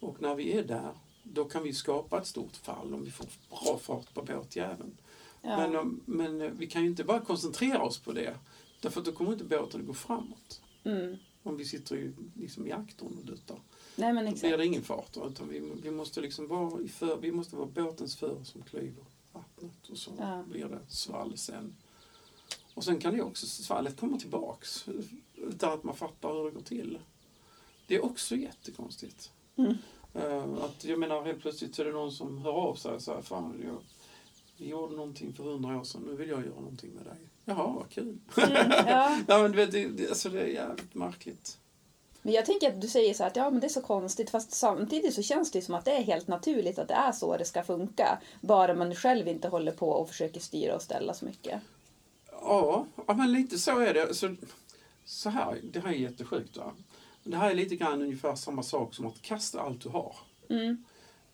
Och när vi är där, då kan vi skapa ett stort fall om vi får bra fart på båtjäveln. Ja. Men, om- men eh, vi kan ju inte bara koncentrera oss på det. Därför att då kommer inte båten att gå framåt. Mm. Om vi sitter i, liksom i aktorn och duttar. Nej men Då exakt. blir det ingen fart. då, Utan vi, vi måste liksom vara i för, vi måste vara båtens för som klyver vattnet. Och så Ja. blir det svall sen. Och sen kan det också, svallet komma tillbaks. Utan att man fattar hur det går till. Det är också jättekonstigt. Mm. Eh, att, jag menar helt plötsligt så är det någon som hör av sig och säger Fan, jag, vi gjorde någonting för hundra år sedan, nu vill jag göra någonting med dig. Jaha, vad kul. Mm, ja. Ja, men du vet, det, det, alltså, det är jävligt märkligt. Men jag tänker att du säger så här att ja, men det är så konstigt fast samtidigt så känns det som att det är helt naturligt att det är så det ska funka. Bara man själv inte håller på och försöker styra och ställa så mycket. Ja, ja men lite så är det. Så, så här, det här är jättesjukt. Va? Det här är lite grann ungefär samma sak som att kasta allt du har. Mm.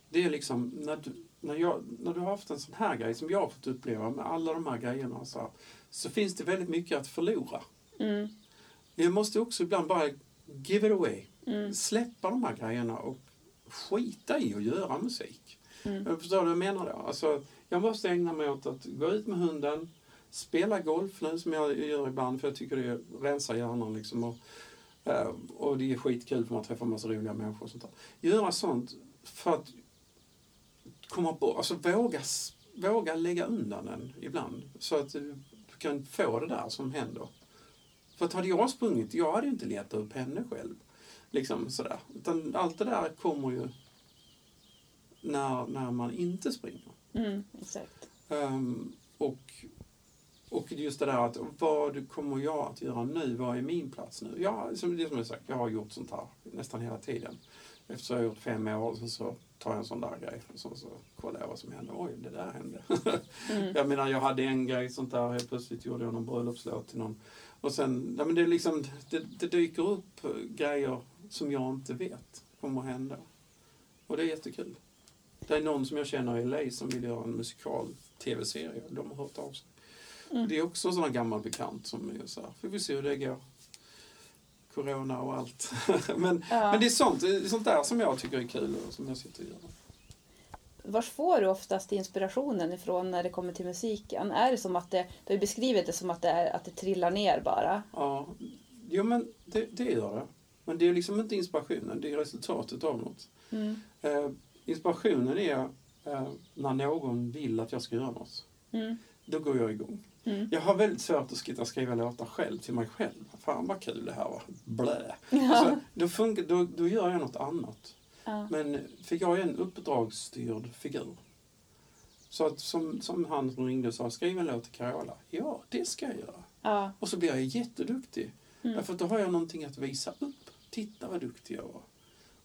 Det är liksom, när du, när, jag, när du har haft en sån här grej som jag har fått uppleva med alla de här grejerna så, här, så finns det väldigt mycket att förlora. Mm. Jag måste också ibland bara give it away. Släppa de här grejerna och skita i att göra musik. Jag förstår vad jag menar då? Alltså, jag måste ägna mig åt att gå ut med hunden, spela golf nu som jag gör ibland för jag tycker det rensar hjärnan liksom. Och, eh, och det är skitkul för man träffar massa roliga människor och sånt där. Göra sånt för att komma bort, alltså våga, våga lägga undan den ibland. Så att du kan få det där som händer. För att hade jag sprungit, jag hade ju inte letat upp henne själv. Liksom sådär. Utan allt det där kommer ju när, när man inte springer. Mm, exakt. Ehm, och, och just det där att vad kommer jag att göra nu? Vad är min plats nu? Ja, som det som jag sagt, jag har gjort sånt här nästan hela tiden. Efter jag har gjort fem år så, så tar jag en sån där grej och så, så kollar jag vad som händer. Oj, det där hände. jag menar, jag hade en grej sånt där, helt plötsligt gjorde jag någon bröllopslåt till någon. Och sen, ja, men det, är liksom, det, det dyker upp grejer som jag inte vet kommer att hända. Och det är jättekul. Det är någon som jag känner i LA som vill göra en musikal tv-serie. De har hört av sig. Det är också en sån här gammal bekant som är så här, får vi se hur det går. Corona och allt. men, Ja. men det är sånt, sånt där som jag tycker är kul och som jag sitter och gör. Var får du oftast inspirationen ifrån när det kommer till musiken? Är det som att det, du har beskrivit det som att det, är, att det trillar ner bara? Ja, jo men det, det gör det. Men det är liksom inte inspirationen, det är resultatet av något. Mm. Eh, inspirationen är eh, när någon vill att jag ska göra något. Mm. Då går jag igång. Mm. Jag har väldigt svårt att sitta och skriva låtar själv till mig själv. Fan vad kul det här var. Blä. Alltså, då, funkar, då, då gör jag något annat. Ja. Men för jag är en uppdragsstyrd figur. Så att som, som han som ringde och sa, skriv en låt till Carola. Ja, det ska jag göra. Ja. Och så blir jag jätteduktig. Mm. Därför att då har jag någonting att visa upp. Titta vad duktig jag var.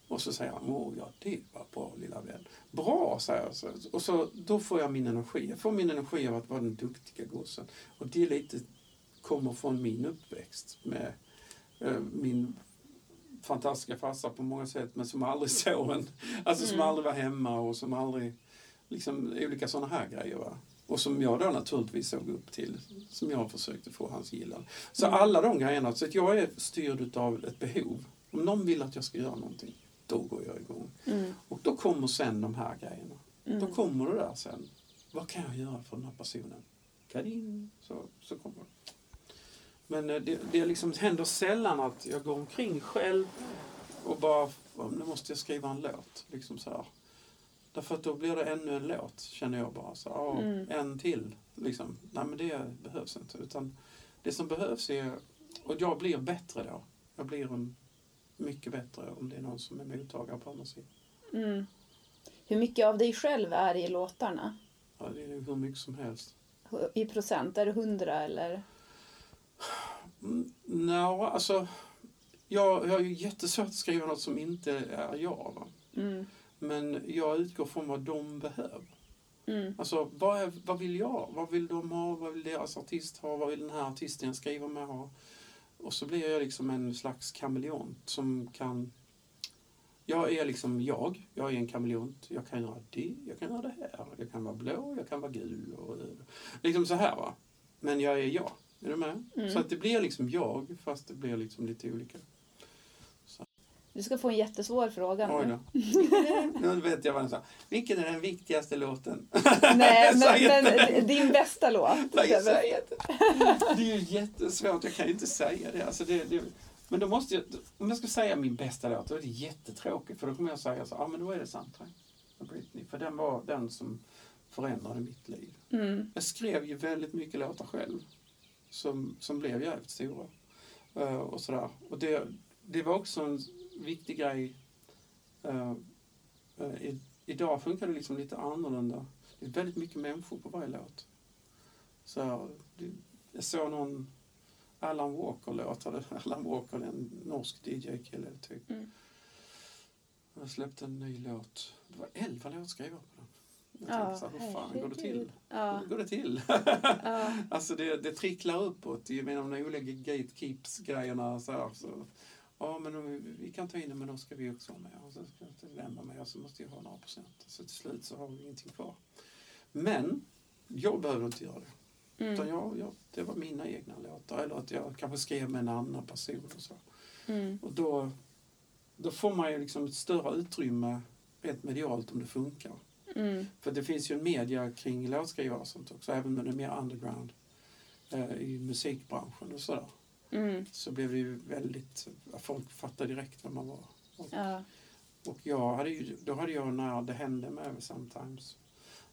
Och så säger han, åh ja, det var bra lilla vän. Bra, säger jag. Så, och så, då får jag min energi. Jag får min energi av att vara den duktiga gossen. Och det är lite, kommer från min uppväxt med eh, min fantastiska farsa på många sätt, men som aldrig såg en. Alltså som aldrig var hemma och som aldrig, liksom olika sådana här grejer. Va? Och som jag då naturligtvis såg upp till, som jag försökte få hans gillan. Så alla de grejerna, så att jag är styrd av ett behov. Om någon vill att jag ska göra någonting, då går jag igång. Mm. Och då kommer sen de här grejerna. Mm. Då kommer det där sen. Vad kan jag göra för den här personen? Kadin, så, så kommer det. Men eh, det, det liksom händer sällan att jag går omkring själv och bara, "Ja, nu måste jag skriva en låt. Liksom så här. Därför att då blir det ännu en låt, känner jag bara. Så, ja, Mm. En till. Liksom. Nej, men det behövs inte. Utan det som behövs är, och jag blir bättre då. Jag blir en, mycket bättre om det är någon som är mottagare på andra sidan. Mm. Hur mycket av dig själv är i låtarna? Ja, det är hur mycket som helst. I procent? Är det hundra eller? Mm, Nå, alltså jag, jag har ju jättesvårt att skriva något som inte är jag. Mm. Men jag utgår från vad de behöver. Mm. Alltså, vad, är, vad vill jag? Vad vill de ha? Vad vill deras artist ha? Vad vill den här artisten jag skriver med ha? Och så blir jag liksom en slags kameleont som kan... Jag är liksom jag. Jag är en kameleont. Jag kan göra det, jag kan göra det här. Jag kan vara blå, jag kan vara gul. Och, liksom så här va. Men jag är jag. Är du med? Mm. Så att det blir liksom jag, fast det blir liksom lite olika. Du ska få en jättesvår fråga Oj nu. då. Nu vet jag vad den sa. Vilken är den viktigaste låten? Nej, men, men din bästa låt. Nej, jag säger inte. Det är ju jättesvårt. Jag kan ju inte säga det. Alltså det, det men då måste jag, om jag ska säga min bästa låt, då är det jättetråkigt. För då kommer jag säga så, ja ah, men då är det Soundtrack med Britney. För den var den som förändrade mitt liv. Mm. Jag skrev ju väldigt mycket låtar själv. Som, som blev jävligt stora. Eh, och sådär. Och det, det var också en viktig grej. Eh, eh, i, idag funkar det liksom lite annorlunda. Det är väldigt mycket människor på varje låt. Så, det, jag såg någon Alan Walker-låt. Alan Walker, en norsk DJ-kille typ. Mm. Han släppte en ny låt. Det var elva låtskrivare på den. Jag Ja, tänkte så här, hur fan går det till? Ja, Hur går det till? ja. Alltså det, det tricklar uppåt i med de olika gatekeeps-grejerna. Så här, så, ja, men om vi, kan ta in det, men då ska vi också vara med. Och så ska inte den vara med, så måste jag ha några procent. Så till slut så har vi ingenting kvar. Men jag behöver inte göra det. Utan Mm. jag, jag, det var mina egna låtar. Eller att jag kanske skrev med en annan person. Och så. Mm. Och då, då får man ju liksom ett större utrymme rent medialt om det funkar. Mm. För det finns ju en media kring låtskrivare och sånt också, även med det mer underground eh, i musikbranschen och sådär. Mm. Så blev det ju väldigt, folk fattade direkt vem man var. Och, Ja. och jag hade ju, då hade jag när det hände med Sometimes,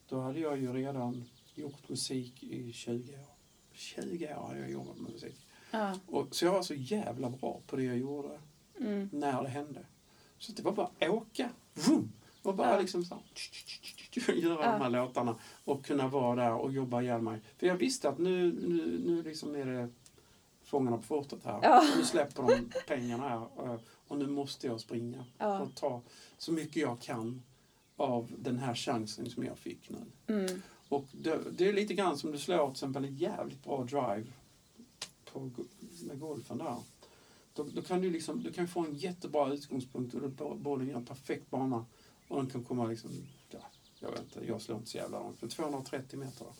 då hade jag ju redan gjort musik i 20 år. 20 år hade jag jobbat med musik. Ja. Och, så jag var så jävla bra på det jag gjorde Mm. när det hände. Så det var bara att åka. Vroom! Var bara Ja. liksom så göra Ja. de här låtarna och kunna vara där och jobba ihjäl mig. För jag visste att nu, nu, nu liksom är det Fångarna på fortet här. Ja. Nu släpper de pengarna här eh, och nu måste jag springa Ja. och ta så mycket jag kan av den här chansen som jag fick nu. Mm. Och det, det är lite grann som du slår till exempel en jävligt bra drive på, med golfen där. Då, då kan du, liksom, du kan få en jättebra utgångspunkt och då bollen gör en perfekt bana och den kan komma liksom, ja, jag vet inte, jag slår inte så jävla långt, men 230 meter om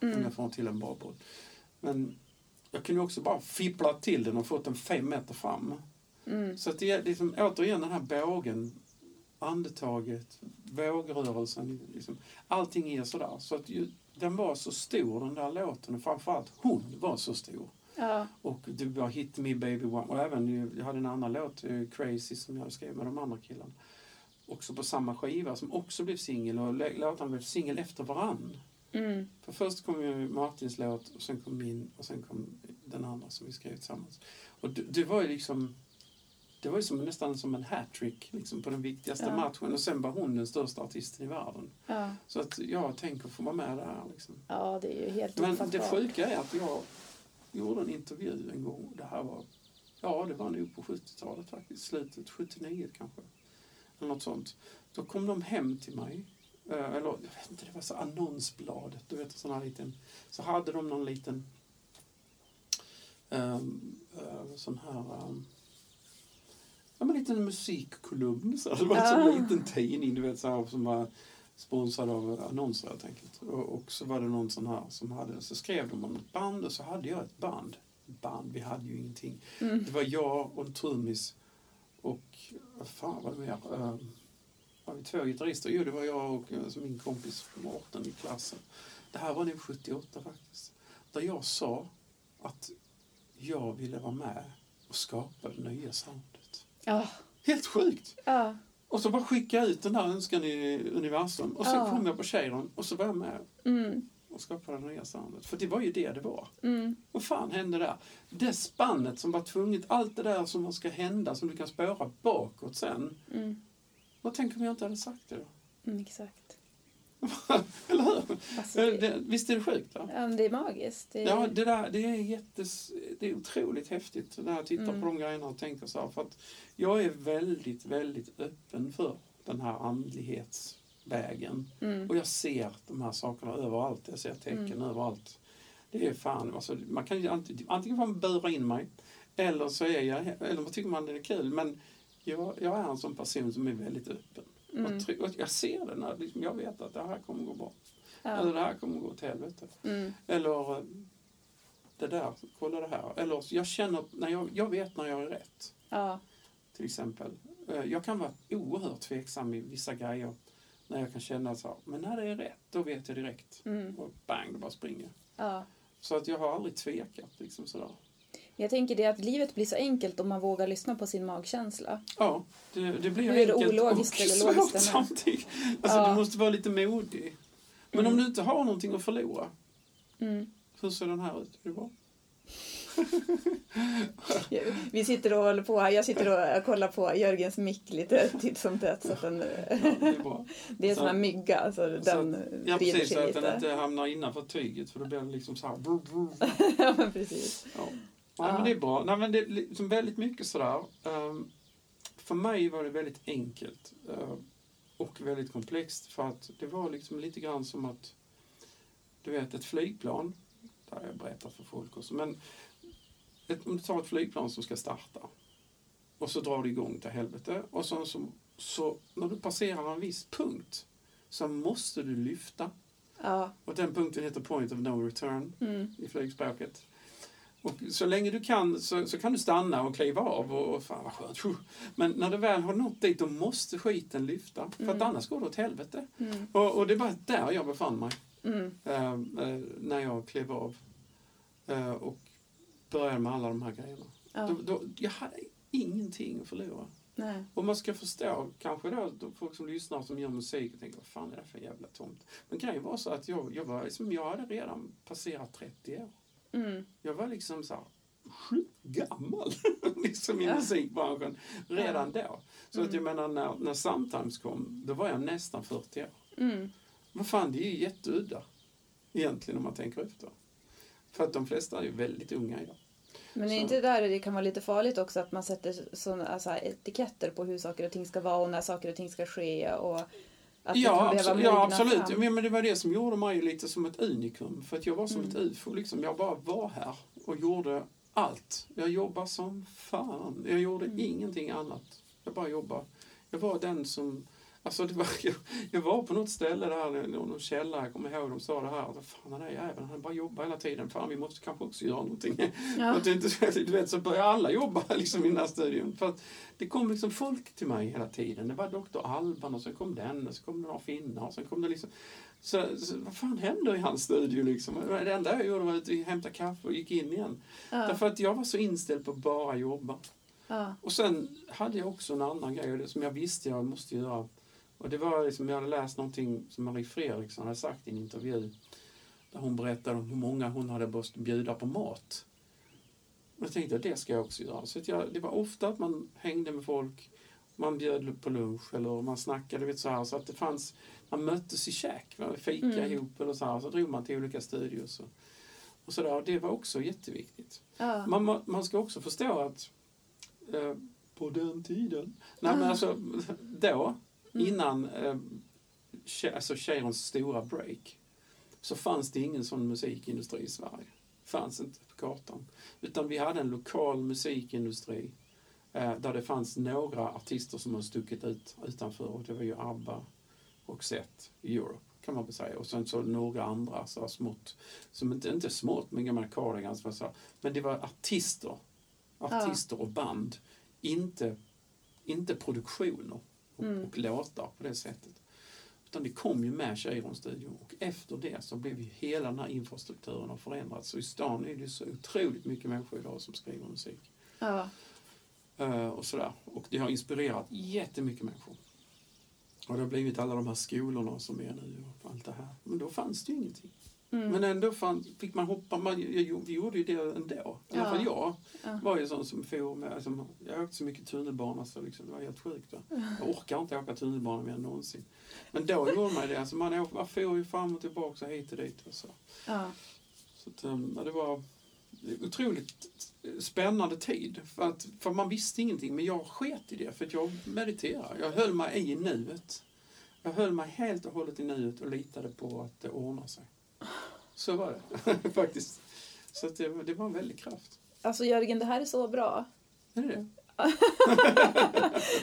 Mm. jag får till en bra boll. Men jag kunde också bara fippla till den och fått den fem meter fram. Mm. Så att det är liksom, återigen den här bågen, andetaget, vågrörelsen, liksom, allting är sådär. Så att ju, den var så stor den där låten och framförallt hon var så stor. Ja. Och det var Hit Me Baby One och även ju- jag hade en annan låt, eh, Crazy, som jag skrev med de andra killarna. Också på samma skiva som också blev singel och låtarna blev singel efter varann. Mm. För först kom ju Martins låt och sen kom min och sen kom den andra som vi skrev tillsammans. Och det, det var ju liksom det var ju som, nästan som en hattrick liksom, på den viktigaste Ja. matchen och sen var hon den största artisten i världen. Ja. Så att jag tänker få vara med där. Liksom. ja, det är ju helt Men det ofattbart. sjuka är att jag gjorde en intervju en gång. Det här var, ja det var nog på 70-talet faktiskt, slutet 79 kanske. Eller något sånt. Då kom de hem till mig. Eh, Eller jag vet inte, det var så annonsbladet. Du vet, sån här liten, så hade de någon liten um, sån här um, Ja, men en liten musikkolumn. Så. Det var en sån liten tidning du vet, så här, som var sponsrad av annonser helt enkelt. Och, och så var det någon sån här som hade, så skrev de om ett band och så hade jag ett band. Band, vi hade ju ingenting. Mm. Det var jag och en trummis och vad fan var det mer? Uh, var vi två gitarrister? Jo, det var jag och eh, så min kompis Mårten i klassen. Det här var nog 78 faktiskt. Där jag sa att jag ville vara med och skapa det nya soundet. Ja. Helt sjukt! Ja. Och så bara skicka jag ut den där önskan i universum. Och sen Ja. kom jag på Cheiron och så var jag med Mm. och skapade det nya soundet. För det var ju det det var. Mm. Vad fan hände där? Det spannet som var tvunget, allt det där som ska hända, som du kan spåra bakåt sen. Mm. Vad tänker om jag inte hade sagt det då? Mm, exakt. Eller hur? Alltså, det, Det, visst är det sjukt? Va? ja, det är magiskt. Det är, Ja, det där det är jättes... det är otroligt häftigt när jag tittar Mm. på de grejerna och tänker så här. För att jag är väldigt, väldigt öppen för den här andlighetsvägen. Mm. Och jag ser de här sakerna överallt. Jag ser tecken överallt. Det är fan, alltså, man kan ju antingen, antingen får man bura in mig eller så är jag, eller så tycker man det är kul. Men jag, jag är en sån person som är väldigt öppen. Mm. Jag, tror- jag ser det när liksom, jag vet att det här kommer gå bra. Ja. Eller det här kommer gå åt helvete. Mm. Eller eh, det där, kolla det här. Eller jag känner, när jag, jag vet när jag är rätt. Ja. Till exempel. Eh, Jag kan vara oerhört tveksam i vissa grejer. När jag kan känna så här, men när det är rätt, då vet jag direkt. Mm. Och bang, det bara springer. ja. Så att jag har aldrig tvekat. Liksom sådär. Jag tänker det att livet blir så enkelt om man vågar lyssna på sin magkänsla. Ja, det, det blir Hur enkelt ologiskt och eller logiskt det samtidigt. Alltså, Ja. Du måste vara lite modig. Men om du inte har någonting att förlora, Mm. hur ser den här ut? Är det bra? Vi sitter och håller på här. Jag sitter och kollar på Jörgens mick lite titt som tätt. Så att den, Ja, det är bra. det är en Så- sån här mygga, så den Så ja, precis. Så att den inte hamnar innanför tyget för då blir det liksom så här... ja, men precis. Ja. Nej, Ja. men det är bra. Nej, men det är liksom väldigt mycket sådär. Um, för mig var det väldigt enkelt eh, och väldigt komplext för att det var liksom lite grann som att du vet ett flygplan, det har jag berättat för folk också, men ett, om du tar ett flygplan som ska starta och så drar det igång till helvete och så, så, så när du passerar en viss punkt så måste du lyfta Ja. och den punkten heter point of no return Mm. i flygspråket. Och så länge du kan så, så kan du stanna och kliva av och, och fan vad skönt. Men när du väl har nått dit då måste skiten lyfta. För att Mm. annars går det åt helvete. Mm. Och, och det var där jag befann mig Mm. eh, eh, när jag klev av. Eh, och började med alla de här grejerna. Ja. Då, då, jag hade ingenting att förlora. Nej. Och man ska förstå, kanske då, då folk som lyssnar som gör musik och tänker vad fan är det för jävla tomt. Men grejen var så att jag, jag, var, liksom, jag hade redan passerat 30 år. Mm. Jag var liksom så här gammal liksom i Ja. musikbranschen redan då. Så att jag menar när, när Sometimes kom, då var jag nästan 40 år. Mm. Men fan, det är ju jätteudda egentligen om man tänker efter. För att de flesta är ju väldigt unga idag. Men är Så- inte där det kan vara lite farligt också att man sätter såna alltså, etiketter på hur saker och ting ska vara och när saker och ting ska ske och att Ja, absolut, ja, absolut. fram. Men men det var det som gjorde mig lite som ett unikum. För att jag var som Mm. ett ufo. Liksom. Jag bara var här och gjorde allt. Jag jobbade som fan. Jag gjorde Mm. ingenting annat. Jag bara jobbade. Jag var den som... Alltså det var, jag, jag var på något ställe där, någon källare, jag kommer ihåg, de sa det här. Alltså, fan den där jäveln, han bara jobbar hela tiden. Fan vi måste kanske också göra någonting. Ja. Att det inte, du vet, så började alla jobba liksom, i den här studion. För att det kom liksom folk till mig hela tiden. Det var Dr. Alban och sen kom den och så kom det några finnar och sen kom det liksom... Så, så vad fan händer i hans studio liksom? Det enda jag gjorde var att hämta kaffe och gick in igen. Ja. Därför att jag var så inställd på att bara jobba. Ja. Och sen hade jag också en annan grej det som jag visste jag måste göra. Och det var liksom, jag hade läst någonting som Marie Fredriksson hade sagt i en intervju. Där hon berättade om hur många hon hade måst bjuda på mat. Och jag tänkte att det ska jag också göra. Så jag, det var ofta att man hängde med folk. Man bjöd på lunch eller man snackade vet, så här. Så att det fanns, man möttes i käk, va, fika Mm. ihop eller så här. Så drog man till olika studios. Och, och så där. Det var också jätteviktigt. Ja. Man, man ska också förstå att eh, på den tiden, nej men alltså då, Mm. innan eh, alltså Cheirons stora break, så fanns det ingen sån musikindustri i Sverige. fanns inte på kartan. Utan vi hade en lokal musikindustri eh, där det fanns några artister som har stuckit ut utanför och det var ju ABBA och Seth i Europe kan man väl säga. Och sen så några andra så här smått, som inte, inte smått men gamla Cardigans så här, men det var artister, artister och band, inte, inte produktioner och, Mm. och låtar på det sättet. Utan det kom ju med Cheiron-studion och efter det så blev ju hela den här infrastrukturen har förändrats. Så i stan är det så otroligt mycket människor idag som skriver musik. Ja. Eh, och sådär. Och det har inspirerat jättemycket människor. Och det har blivit alla de här skolorna som är nu och allt det här. Men då fanns det ju ingenting. Mm. Men ändå fann, fick man hoppa, man, jag, jag, vi gjorde ju det ändå. I alla fall jag Ja. var ju sån som for med, alltså, jag åkte så mycket tunnelbana så liksom, det var helt sjukt. Va? Jag orkar inte åka tunnelbana mer än någonsin. Men då gjorde man det, alltså, man, åkte, man for ju fram och tillbaka och hit och dit. Och så. Ja. Så att, ja, det var, otroligt spännande tid. För, att, för man visste ingenting, men jag sket i det för jag mediterar. Jag höll mig i nuet. Jag höll mig helt och hållet i nuet och litade på att det ordnar sig. Så var det faktiskt. Så det, det var en väldig kraft. Alltså Jörgen, det här är så bra. Är det det?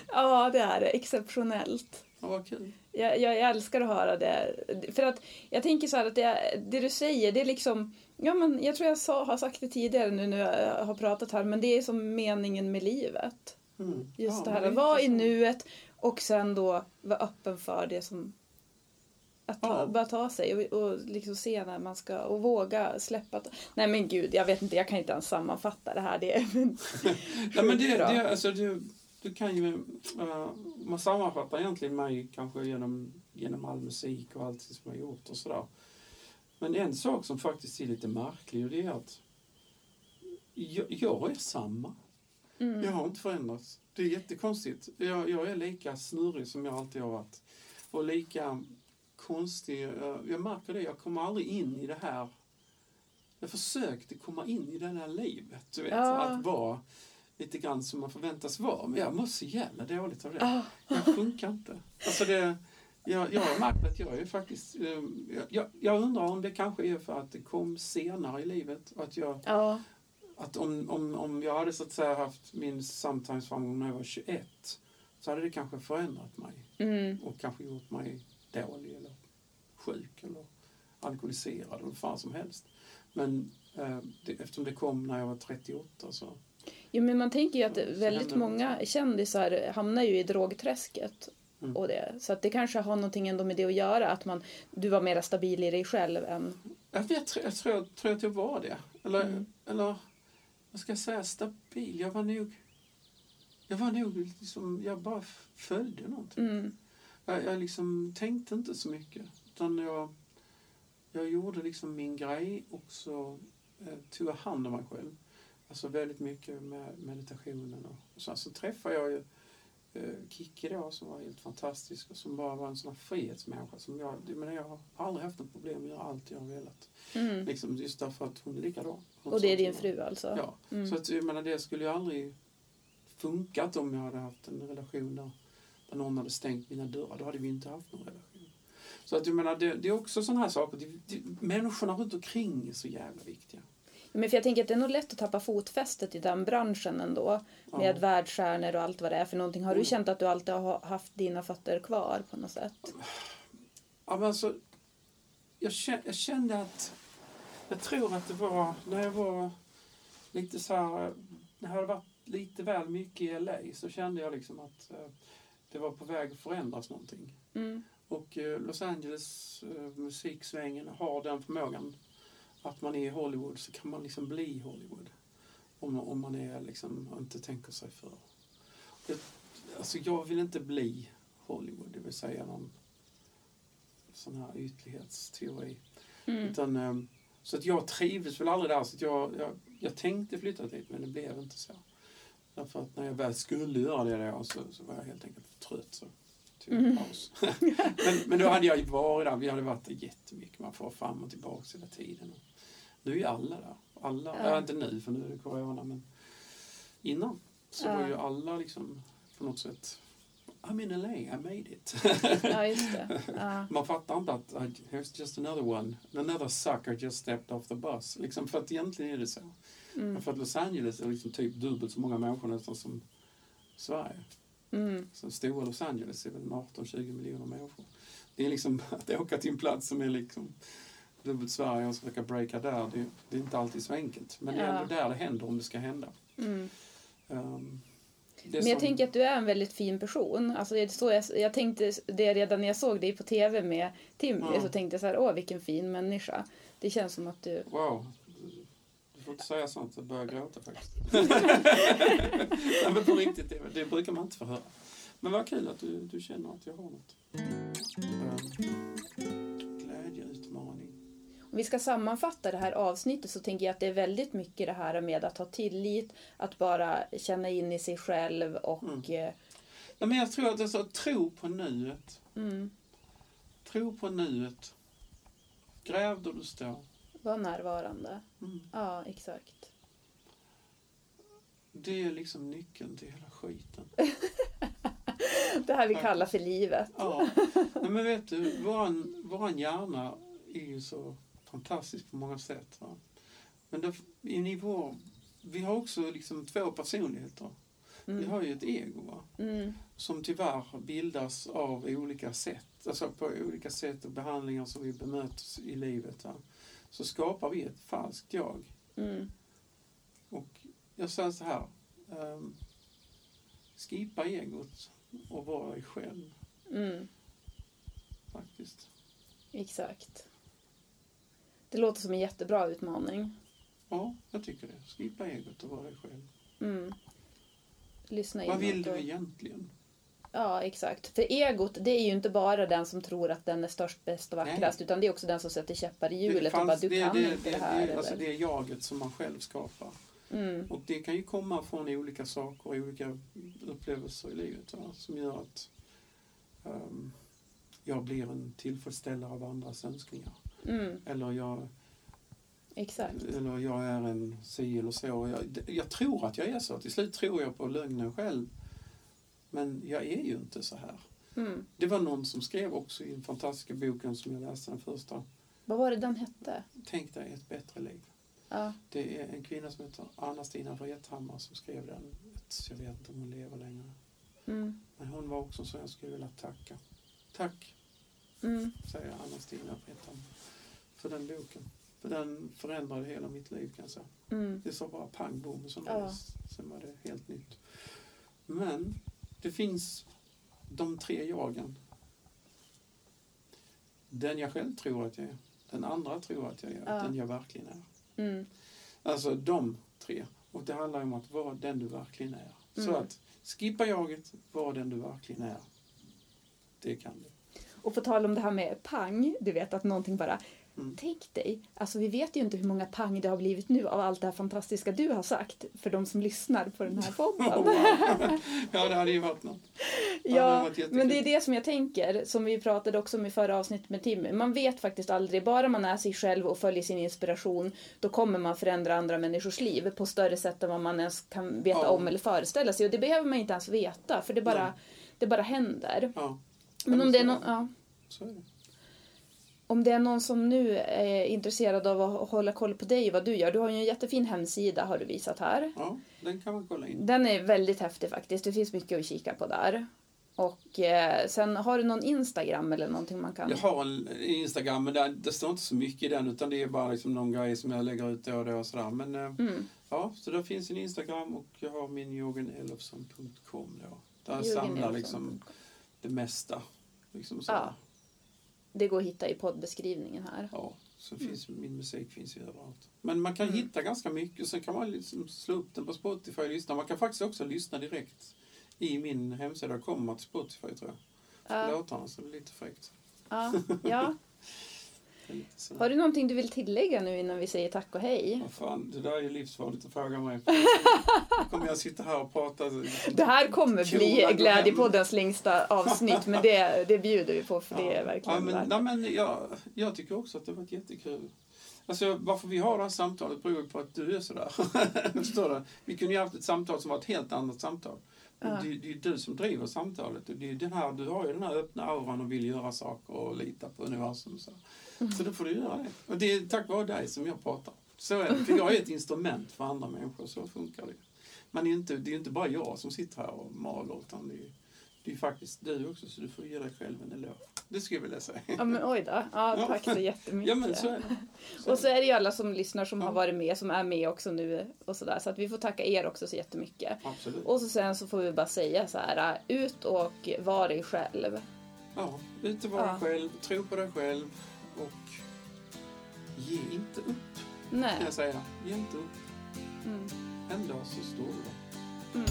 Ja, det är det. Exceptionellt. Ja, vad kul. Jag, jag älskar att höra det. För att jag tänker så här att det, det du säger, det är liksom... Ja, men jag tror jag sa, har sagt det tidigare nu när jag har pratat här, men det är som meningen med livet. Mm. Just Ja, det här att vara i nuet och sen då vara öppen för det som... Att ta, Ja. bara ta sig och, och liksom se när man ska och våga släppa. Nej men gud, jag vet inte, jag kan inte ens sammanfatta det här. Det är Ja, men det, bra. det, alltså, du, du kan ju... Uh, man sammanfattar egentligen mig kanske genom, genom all musik och allt som jag har gjort och sådär. Men en sak som faktiskt är lite märklig och det är att jag, jag är samma. Mm. Jag har inte förändrats. Det är jättekonstigt. Jag, jag är lika snurrig som jag alltid har varit. Och lika konstig. Jag, jag märker det, jag kommer aldrig in i det här. Jag försökte komma in i det här livet. Du vet, Ja. att vara lite grann som man förväntas vara. Men jag mår så jävla dåligt av det. Ah. Jag funkar inte. Alltså det, jag, jag har märkt att jag är faktiskt... eh, Jag, jag, undrar om det kanske är för att det kom senare i livet. Att jag Ja, att om, om, om jag hade så att säga haft min samtimes-framgång när jag var 21 så hade det kanske förändrat mig mm. och kanske gjort mig dålig eller sjuk eller alkoholiserad eller vad fan som helst. Men eh, det, eftersom det kom när jag var 38 så... Jo, men man tänker ju att Så väldigt många kändisar hamnar ju i drogträsket. Mm. Och det. Så att det kanske har någonting ändå med det att göra. Att man, du var mer stabil i dig själv än... Jag, vet, jag, tror, jag tror att jag var det. Eller, Mm. eller vad ska jag säga, stabil. Jag var nog... Jag var nog liksom, jag bara följde någonting. Mm. Jag, jag liksom tänkte inte så mycket. Utan jag, jag gjorde liksom min grej och så eh, tog jag hand om mig själv. Alltså väldigt mycket med meditationen. Och, och sen så träffade jag ju eh, Kikki då som var helt fantastisk och som bara var en sån här frihetsmänniska. Som jag, jag, menar, jag har aldrig haft något problem med att göra allt jag har velat. Mm. Liksom just därför att hon är likadan. Hon Och det är din fru alltså? Ja. Mm. Så att, jag menar, det skulle ju aldrig funkat om jag hade haft en relation där, där någon hade stängt mina dörrar. Då hade vi inte haft någon relation. Så att jag menar, det, det är också sådana här saker. Det, det, människorna runt omkring är så jävla viktiga. Men för jag tänker att det är nog lätt att tappa fotfästet i den branschen ändå. Ja. Med världsstjärnor och allt vad det är för någonting. Har du Mm. känt att du alltid har haft dina fötter kvar på något sätt? Ja, men alltså, jag, kände, jag kände att... Jag tror att det var när jag var lite så här... När jag hade varit lite väl mycket i LA så kände jag liksom att eh, det var på väg att förändras någonting. Mm. Och eh, Los Angeles eh, musiksvängen har den förmågan att man är i Hollywood så kan man liksom bli Hollywood. Om, om man är liksom, inte tänker sig för. Jag, alltså jag vill inte bli Hollywood, det vill säga någon sån här ytlighetsteori. Mm. Utan, eh, så att jag trivdes väl aldrig där. Så att jag, jag, jag tänkte flytta dit men det blev inte så. Därför att när jag väl skulle göra det då så, så var jag helt enkelt för trött. Så tog jag en paus. men, men då hade jag ju varit där. Vi hade varit där jättemycket. Man får fram och tillbaka hela tiden. Och nu är ju alla där. Alla, Ja. ja. inte nu för nu är det corona men innan så Ja. var ju alla liksom på något sätt I'm in LA, I made it. Ja, just det. Ja. Man fattar inte att here's just another one, another sucker just stepped off the bus. Liksom, för att egentligen är det så. Mm. För att Los Angeles är liksom typ dubbelt så många människor nästan som Sverige. Mm. Så stora Los Angeles är väl 18-20 miljoner människor. Det är liksom att åka till en plats som är liksom dubbelt Sverige och försöka breaka där. Det, det är inte alltid så enkelt. Men det är Ja. ändå där det händer om det ska hända. Mm. Um, Men jag som- tänker att du är en väldigt fin person. Alltså det så jag, jag tänkte det redan när jag såg dig på TV med Timmy. Ja. Så tänkte jag så här, åh vilken fin människa. Det känns som att du... Wow. Får inte säga sånt, jag börjar gråta faktiskt. Nej, men på riktigt, det, det brukar man inte få höra. Men vad kul att du, du känner att jag har något. Glädjeutmaning. Om vi ska sammanfatta det här avsnittet så tänker jag att det är väldigt mycket det här med att ha tillit, att bara känna in i sig själv och... Mm. eh, Ja, men jag tror att det är så, tro på nuet. Mm, Tro på nuet. Gräv där du står. Var närvarande. Mm. Ja, exakt. Det är liksom nyckeln till hela skiten. Det här vi kallar för livet. Ja, Nej, men vet du, våran, våran hjärna är ju så fantastisk på många sätt. Va? Men det, i nivå, vi har också liksom två personligheter. Vi har ju ett ego va? Mm. som tyvärr bildas av olika sätt, alltså på olika sätt och behandlingar som vi bemöts i livet. Va? Så skapar vi ett falskt jag. Mm. Och jag säger så här, um, skipa egot och vara dig själv Mm. faktiskt. Exakt. Det låter som en jättebra utmaning. Ja, jag tycker det. Skipa egot och vara dig själv. Mm. Lyssna Vad vill du egentligen? Ja, exakt. För egot, det är ju inte bara den som tror att den är störst, bäst och vackrast, utan det är också den som sätter käppar i hjulet och bara du det, kan det, inte det, det här. det, alltså det är jaget som man själv skapar. Mm. Och det kan ju komma från olika saker, olika upplevelser i livet va? som gör att ehm, jag blir en tillfredsställare av andras önskningar. Mm. Eller jag, Exakt. eller jag är en si eller så. Jag, jag tror att jag är så. Till slut tror jag på lögnen själv. Men jag är ju inte så här. Mm. Det var någon som skrev också i den fantastiska boken som jag läste den första. Vad var det den hette? Tänk dig ett bättre liv. Ja. Det är en kvinna som heter Anna-Stina Wrethammar som skrev den. Jag vet inte om hon lever längre. Mm. Men hon var också så jag skulle vilja tacka. Tack, Mm. säger Anna-Stina Wrethammar, för den boken. För den förändrade hela mitt liv kan jag säga. Mm. Det sa bara pang bom Ja. sen var det helt nytt. Men det finns de tre jagen. Den jag själv tror att jag är. Den andra tror att jag är. Ja. Den jag verkligen är. Mm. Alltså de tre. Och det handlar om att vara den du verkligen är. Så Mm. att skippa jaget, var den du verkligen är. Det kan du. Och på tal om det här med pang, du vet att någonting bara Mm. Tänk dig, alltså vi vet ju inte hur många pang det har blivit nu av allt det här fantastiska du har sagt för de som lyssnar på den här podden. ja, det hade ju varit något. Ja, jättekul. men det är det som jag tänker, som vi pratade också om i förra avsnittet med Timmy. Man vet faktiskt aldrig, bara man är sig själv och följer sin inspiration, då kommer man förändra andra människors liv på större sätt än vad man ens kan veta Ja. om eller föreställa sig. Och det behöver man inte ens veta, för det bara, det bara händer. Ja, Men om det, är no- ja, så är det. Om det är någon som nu är intresserad av att hålla koll på dig, vad du gör. Du har ju en jättefin hemsida, har du visat här. Ja, den kan man kolla in. Den är väldigt häftig faktiskt. Det finns mycket att kika på där. Och eh, sen har du någon Instagram eller någonting man kan... Jag har en Instagram, men det, det står inte så mycket i den utan det är bara liksom någon grej som jag lägger ut då och då och sådär. Men eh, Mm. ja, så där finns en Instagram och jag har min jorgenelofsson.com då. Där jag samlar liksom det mesta. Liksom så. Ja. Det går att hitta i poddbeskrivningen här. Ja, så finns, min musik finns ju överallt. Men man kan Mm. hitta ganska mycket. Sen kan man liksom slå upp den på Spotify och lyssna. Man kan faktiskt också lyssna direkt i min hemsida. Kommer till Spotify tror jag. Ja. Låtarna, så det är lite fräckt. Ja. ja. Har du någonting du vill tillägga nu innan vi säger tack och hej? Vad fan, det där är ju livsfarligt att fråga mig. Nu kommer jag sitta här och prata. Det här kommer bli. Glädjepoddens längsta avsnitt, men det, det bjuder vi på för det är ja, verkligen men, värt nej, men jag, jag tycker också att det har varit jättekul. Alltså, varför vi har det här samtalet beror på att du är sådär. Förstår du? Vi kunde ju haft ett samtal som var ett helt annat samtal. Men Ja. det, det är ju du som driver samtalet. Och det är den här, du har ju den här öppna auran och vill göra saker och lita på universum. Så, så då får du göra det. Och det är tack vare dig som jag pratar. Så är det. För jag är ett instrument för andra människor. Så funkar det. Men det är ju inte, det är ju inte bara jag som sitter här och maler. Utan det är det är faktiskt du också. Så du får ge dig själv en eloge. Det skulle jag vilja säga. Ja men oj då. Ja, tack så jättemycket. Ja men så är det. Så Och så är det ju alla som lyssnar som Ja. har varit med, som är med också nu och sådär. Så att vi får tacka er också så jättemycket. Absolut. Och så sen så får vi bara säga så här, ut och var dig själv. Ja, ut och vara Ja. dig själv, tro på dig själv och ge inte upp, kan Nej. jag säga. Ge inte upp. Mm. En dag så står du där. Mm.